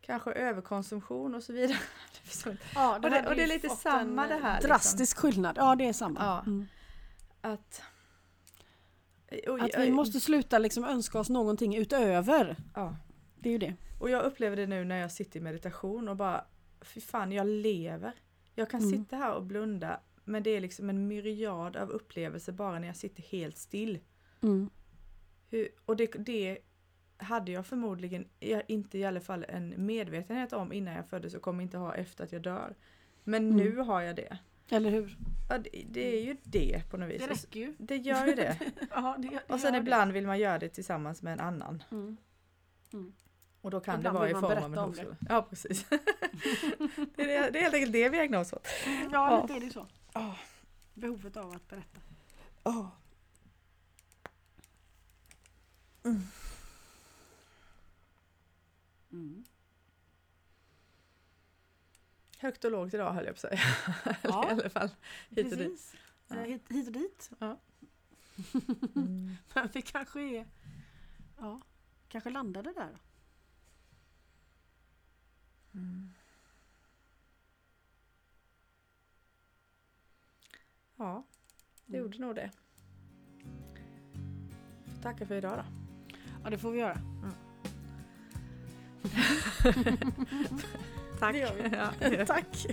kanske överkonsumtion och så vidare. Det. Ja, Och det- och det är lite samma det eh, här, liksom. Drastisk skillnad, ja det är samma. Ja. Mm. att, och, Att vi måste sluta liksom önska oss någonting utöver. ja. Det är ju det. och jag upplever det nu när jag sitter i meditation och bara fy fan jag lever. Jag kan Mm. sitta här och blunda men det är liksom en myriad av upplevelser bara när jag sitter helt still. Mm. Hur, och det, det hade jag förmodligen inte i alla fall en medvetenhet om innan jag föddes och kommer inte ha efter att jag dör. Men Mm. nu har jag det. Eller hur? Ja, det, det är ju det på något vis. Det räcker ju. Det gör ju det. Ja, det, det Och sen ibland vill man göra det tillsammans med en annan. det. Mm. Och då kan Ibland det vara i form av en hosta. Ja precis. det, är, det är helt enkelt det vi ägnar oss åt. Ja, Ja. lite är det så. Ja. Behovet av att berätta. Oh. Mm. Högt och lågt idag höll jag på att säga. Ja. I alla fall hit och dit. Precis. Ja. Eh, Hit, hit och dit. Mm. Men vi kanske är... Ja, kanske landade där. Mm. Ja, det Mm. gjorde nog det. Får tacka för idag då. Ja, det får vi göra. Tack. Gör vi. Tack.